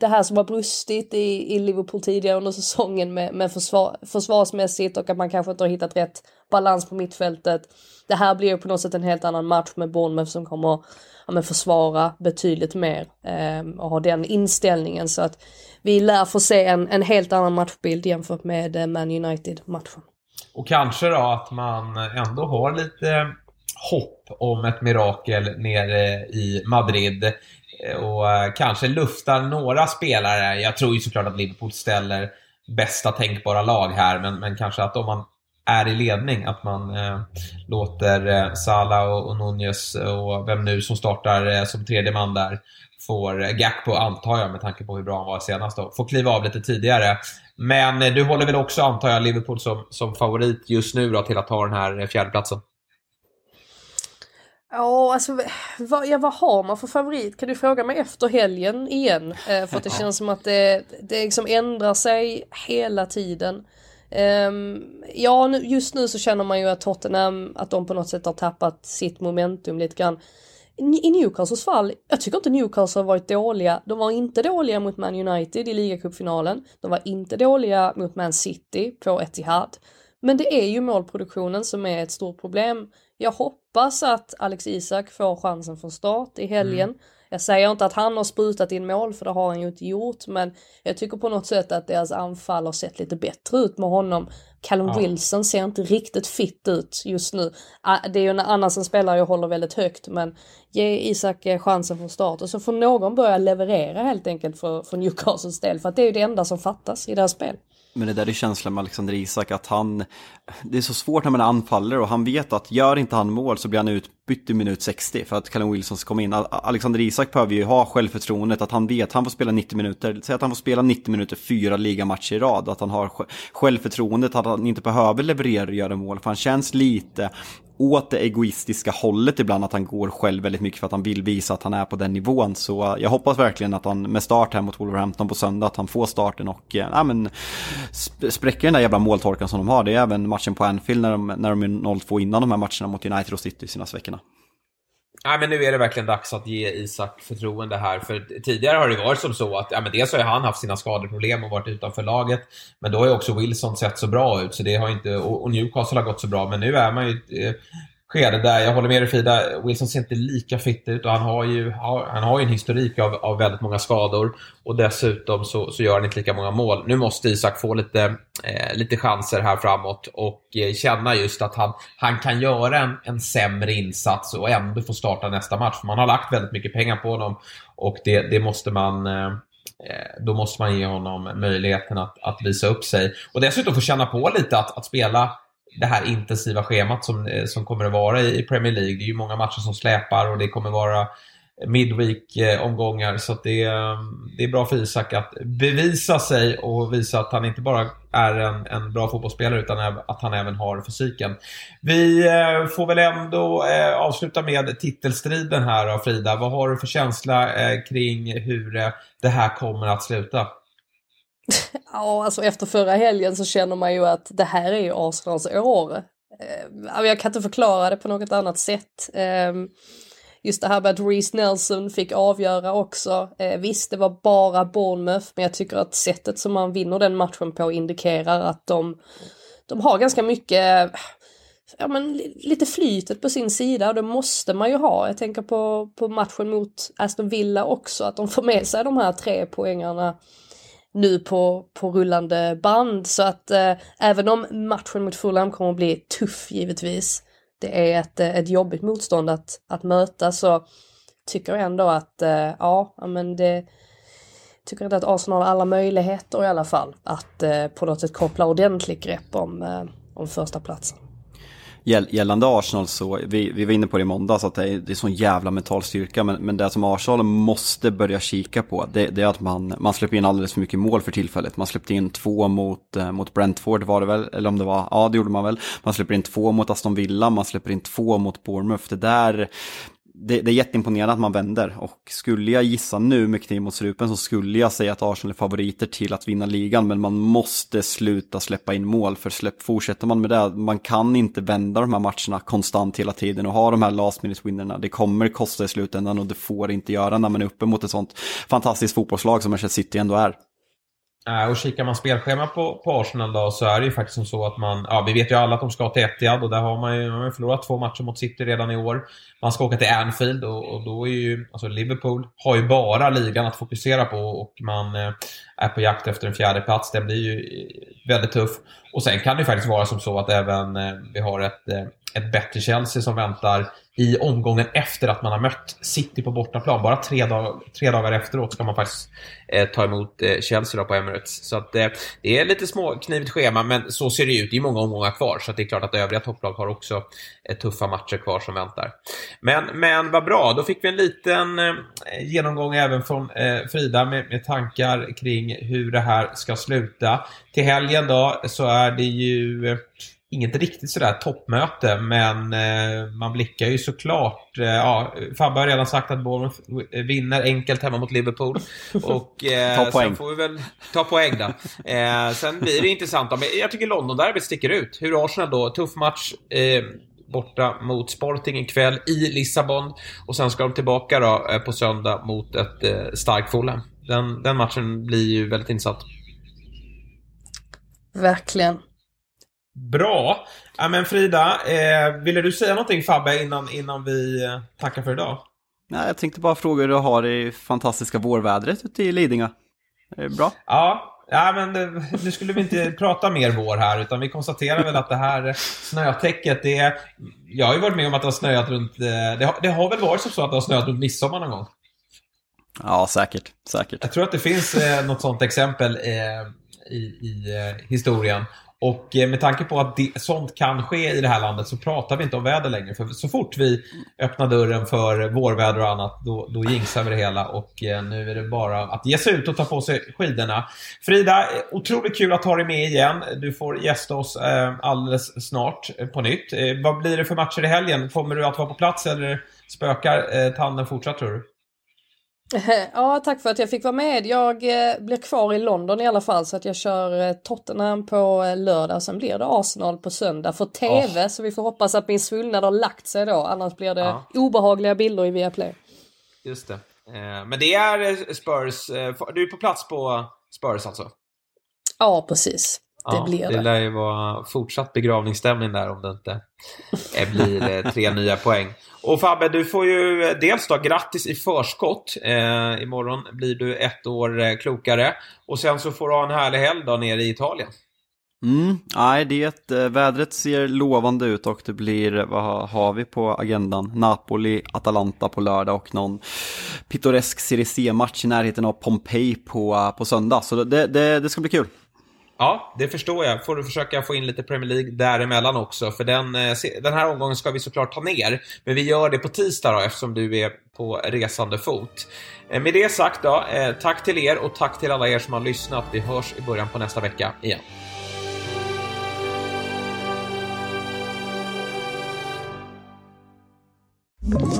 det, här, som har brustit i, i Liverpool tidigare under säsongen med, med försvar, försvarsmässigt och att man kanske inte har hittat rätt balans på mittfältet. Det här blir ju på något sätt en helt annan match med Bournemouth som kommer ja, men försvara betydligt mer eh, och ha den inställningen så att vi lär få se en, en helt annan matchbild jämfört med eh, Man United-matchen. Och kanske då att man ändå har lite hopp om ett mirakel nere i Madrid. Eh, och eh, kanske luftar några spelare. Jag tror ju såklart att Liverpool ställer bästa tänkbara lag här, men, men kanske att om man är i ledning, att man eh, låter eh, Salah och, och Nunez och vem nu som startar eh, som tredje man där får eh, Gakpo, antar jag, med tanke på hur bra han var senast då, får kliva av lite tidigare. Men eh, du håller väl också, antar jag, Liverpool som, som favorit just nu då till att ta den här eh, fjärdeplatsen? Ja, alltså vad, ja, vad har man för favorit? Kan du fråga mig efter helgen igen? Eh, för att det känns som att det, det liksom ändrar sig hela tiden. Ehm, ja, nu, just nu så känner man ju att Tottenham, att de på något sätt har tappat sitt momentum lite grann. I i Newcastles fall, jag tycker inte Newcastle har varit dåliga. De var inte dåliga mot Man United i ligacupfinalen. De var inte dåliga mot Man City på Etihad. Men det är ju målproduktionen som är ett stort problem. Jag hoppas att Alex Isak får chansen från start i helgen. Jag säger inte att han har sprutat in mål för det har han ju inte gjort men jag tycker på något sätt att deras anfall har sett lite bättre ut med honom. Callum Ja. Wilson ser inte riktigt fit ut just nu. Ah, Det är ju en annars en spelare jag håller väldigt högt men ge Isak eh, chansen från start och så får någon börja leverera helt enkelt för, för Newcastles del för att det är ju det enda som fattas i deras spel. Men det där är känslan med Alexander Isak att han, det är så svårt när man anfaller och han vet att gör inte han mål så blir han utbytt i minut 60 för att Callum Wilson ska komma in. Alexander Isak behöver ju ha självförtroendet att han vet, han får spela 90 minuter, säg att han får spela 90 minuter fyra ligamatcher i rad, att han har självförtroendet att han inte behöver leverera och göra mål, för han känns lite åt det egoistiska hållet ibland, att han går själv väldigt mycket för att han vill visa att han är på den nivån. Så eh, jag hoppas verkligen att han med start här mot Wolverhampton på söndag, att han får starten och eh, ja, men, sp- spräcker den där jävla måltorkan som de har. Det är även matchen på Anfield när de, när de är 0-2 innan de här matcherna mot United och City senaste veckorna. Nej, men nu är det verkligen dags att ge Isak förtroende här. För tidigare har det varit som så att, ja men dels har ju han haft sina skadeproblem och varit utanför laget. Men då har ju också Wilson sett så bra ut, så det har inte, och, Newcastle har gått så bra. Men nu är man ju eh, skede där, jag håller med dig Frida, Wilson ser inte lika fit ut och han har ju, han har ju en historik av, av väldigt många skador. Och dessutom så, så gör han inte lika många mål. Nu måste Isak få lite, eh, lite chanser här framåt och eh, känna just att han, han kan göra en, en sämre insats och ändå få starta nästa match. För man har lagt väldigt mycket pengar på honom och det, det måste man eh, eh då måste man ge honom möjligheten att, att visa upp sig. Och dessutom få känna på lite att, att spela det här intensiva schemat som, eh, som kommer att vara i i Premier League. Det är ju många matcher som släpar och det kommer vara midweek-omgångar. Så att det, är- det är bra för Isak att bevisa sig och visa att han inte bara är en, en bra fotbollsspelare utan att han även har fysiken. Vi eh, får väl ändå eh, avsluta med titelstriden här då, Frida. Vad har du för känsla kring hur det här kommer att sluta? Ja, alltså efter förra helgen så känner man ju att det här är ju Arsenals år. Eh, jag kan inte förklara det på något annat sätt. Ehm, just det här med att Reece Nelson fick avgöra också. Eh, visst, det var bara Bournemouth, men jag tycker att sättet som man vinner den matchen på indikerar att de, de har ganska mycket ja, men, lite flytet på sin sida och det måste man ju ha. Jag tänker på, på matchen mot Aston Villa också, att de får med sig de här tre poängarna nu på, på rullande band. Så att eh, även om matchen mot Fulham kommer att bli tuff givetvis, det är ett, eh, ett jobbigt motstånd att, att möta så tycker jag ändå att eh, ja, men det tycker inte att Arsenal har alla möjligheter i alla fall att eh, på något sätt koppla ordentligt grepp om, eh, om första platsen. Gällande Arsenal så, vi, vi var inne på det i måndags, att det är, det är sån jävla mental styrka. Men, men det som Arsenal måste börja kika på, det, det, är att man, man släpper in alldeles för mycket mål för tillfället. Man släppte in två mot, eh, mot Brentford var det väl, eller om det var, ja det gjorde man väl. Man släpper in två mot Aston Villa, man släpper in två mot Bournemouth. Det där, det, det, är jätteimponerande att man vänder och skulle jag gissa nu med kniv mot strupen så skulle jag säga att Arsenal är favoriter till att vinna ligan men man måste sluta släppa in mål för släpp, fortsätter man med det, man kan inte vända de här matcherna konstant hela tiden och ha de här last minute winnerna. Det kommer kosta i slutändan och det får inte göra när man är uppe mot ett sånt fantastiskt fotbollslag som Manchester City ändå är. Eh, och kikar man spelschema på, på Arsenal då så är det ju faktiskt som så att man, ja vi vet ju alla att de ska till Etihad och där har man ju, man har förlorat två matcher mot City redan i år. Man ska åka till Anfield och, och då är ju, alltså Liverpool har ju bara ligan att fokusera på och man eh, är på jakt efter en fjärde plats. Den blir ju väldigt tuff. Och sen kan det ju faktiskt vara som så att även eh, vi har ett, eh, ett bättre Chelsea som väntar i omgången efter att man har mött City på bortaplan. Bara tre, dag, tre dagar efteråt ska man faktiskt eh, ta emot eh, Chelsea på Emirates. Så att, eh, det är lite småknivigt schema, men så ser det ut. Det är många omgångar kvar, så det är klart att övriga topplag har också eh, tuffa matcher kvar som väntar. Men, men vad bra, då fick vi en liten eh, genomgång även från eh, Frida med, med tankar kring hur det här ska sluta. Till helgen då så är det ju eh, inget riktigt sådär toppmöte, men eh, man blickar ju såklart. Eh, ja, Fabbe har redan sagt att Bournemouth vinner enkelt hemma mot Liverpool. Och eh, ta poäng. sen får vi väl ta poäng då. Eh, sen blir det intressant. Men jag tycker London-derbyt sticker ut. Hur Arsenal då, tuff match. Eh, borta mot Sporting ikväll i Lissabon. Och sen ska de tillbaka då på söndag mot ett eh, starkt Fulham. Den, den matchen blir ju väldigt intressant. Verkligen. Bra. Ja, men Frida, eh, ville du säga någonting Fabbe innan, innan vi eh, tackar för idag? Nej, jag tänkte bara fråga hur du har det fantastiska vårvädret ute i Lidingö. Är det bra? Ja, Ja, men nu skulle vi inte prata mer vår här, utan vi konstaterar väl att det här snötäcket, det är... Jag har ju varit med om att det har snöat runt... Eh, det har, det har väl varit så att det har snöat runt midsommar någon gång? Ja, säkert. Säkert. Jag tror att det finns eh, något sånt exempel eh, i, i eh, historien. Och eh, med tanke på att det, sånt kan ske i det här landet så pratar vi inte om väder längre. För så fort vi öppnar dörren för vårväder och annat, då, då jinxar vi det hela. Och eh, nu är det bara att ge sig ut och ta på sig skidorna. Frida, eh, otroligt kul att ha dig med igen. Du får gästa oss alldeles snart på nytt. Vad blir det för matcher i helgen? Kommer du att vara på plats eller spökar tanden fortsatt tror du? Ja, tack för att jag fick vara med. Jag eh, blir kvar i London i alla fall så att jag kör eh, Tottenham på eh, lördag. Sen blir det Arsenal på söndag för TV. Oh. Så vi får hoppas att min svullnad har lagt sig då. Annars blir det ja. obehagliga bilder i Viaplay. Just det. Men det är Spurs. Du är på plats på Spurs alltså? Ja, precis. Det ja, blir det. Det lär ju vara fortsatt begravningsstämning där om det inte blir tre nya poäng. Och Fabbe, du får ju dels då grattis i förskott. Eh, imorgon blir du ett år eh, klokare. Och sen så får du ha en härlig helg då nere i Italien. Mm, nej, det, eh, vädret ser lovande ut och det blir, vad har vi på agendan? Napoli, Atalanta på lördag och någon pittoresk Serie C-match i närheten av Pompeji på, på söndag. Så det, det, det ska bli kul. Ja, det förstår jag. Får du försöka få in lite Premier League däremellan också. För den, eh, den här omgången ska vi såklart ta ner. Men vi gör det på tisdag då, eftersom du är på resande fot. Eh, med det sagt då, eh, tack till er och tack till alla er som har lyssnat. Vi hörs i början på nästa vecka igen. Ett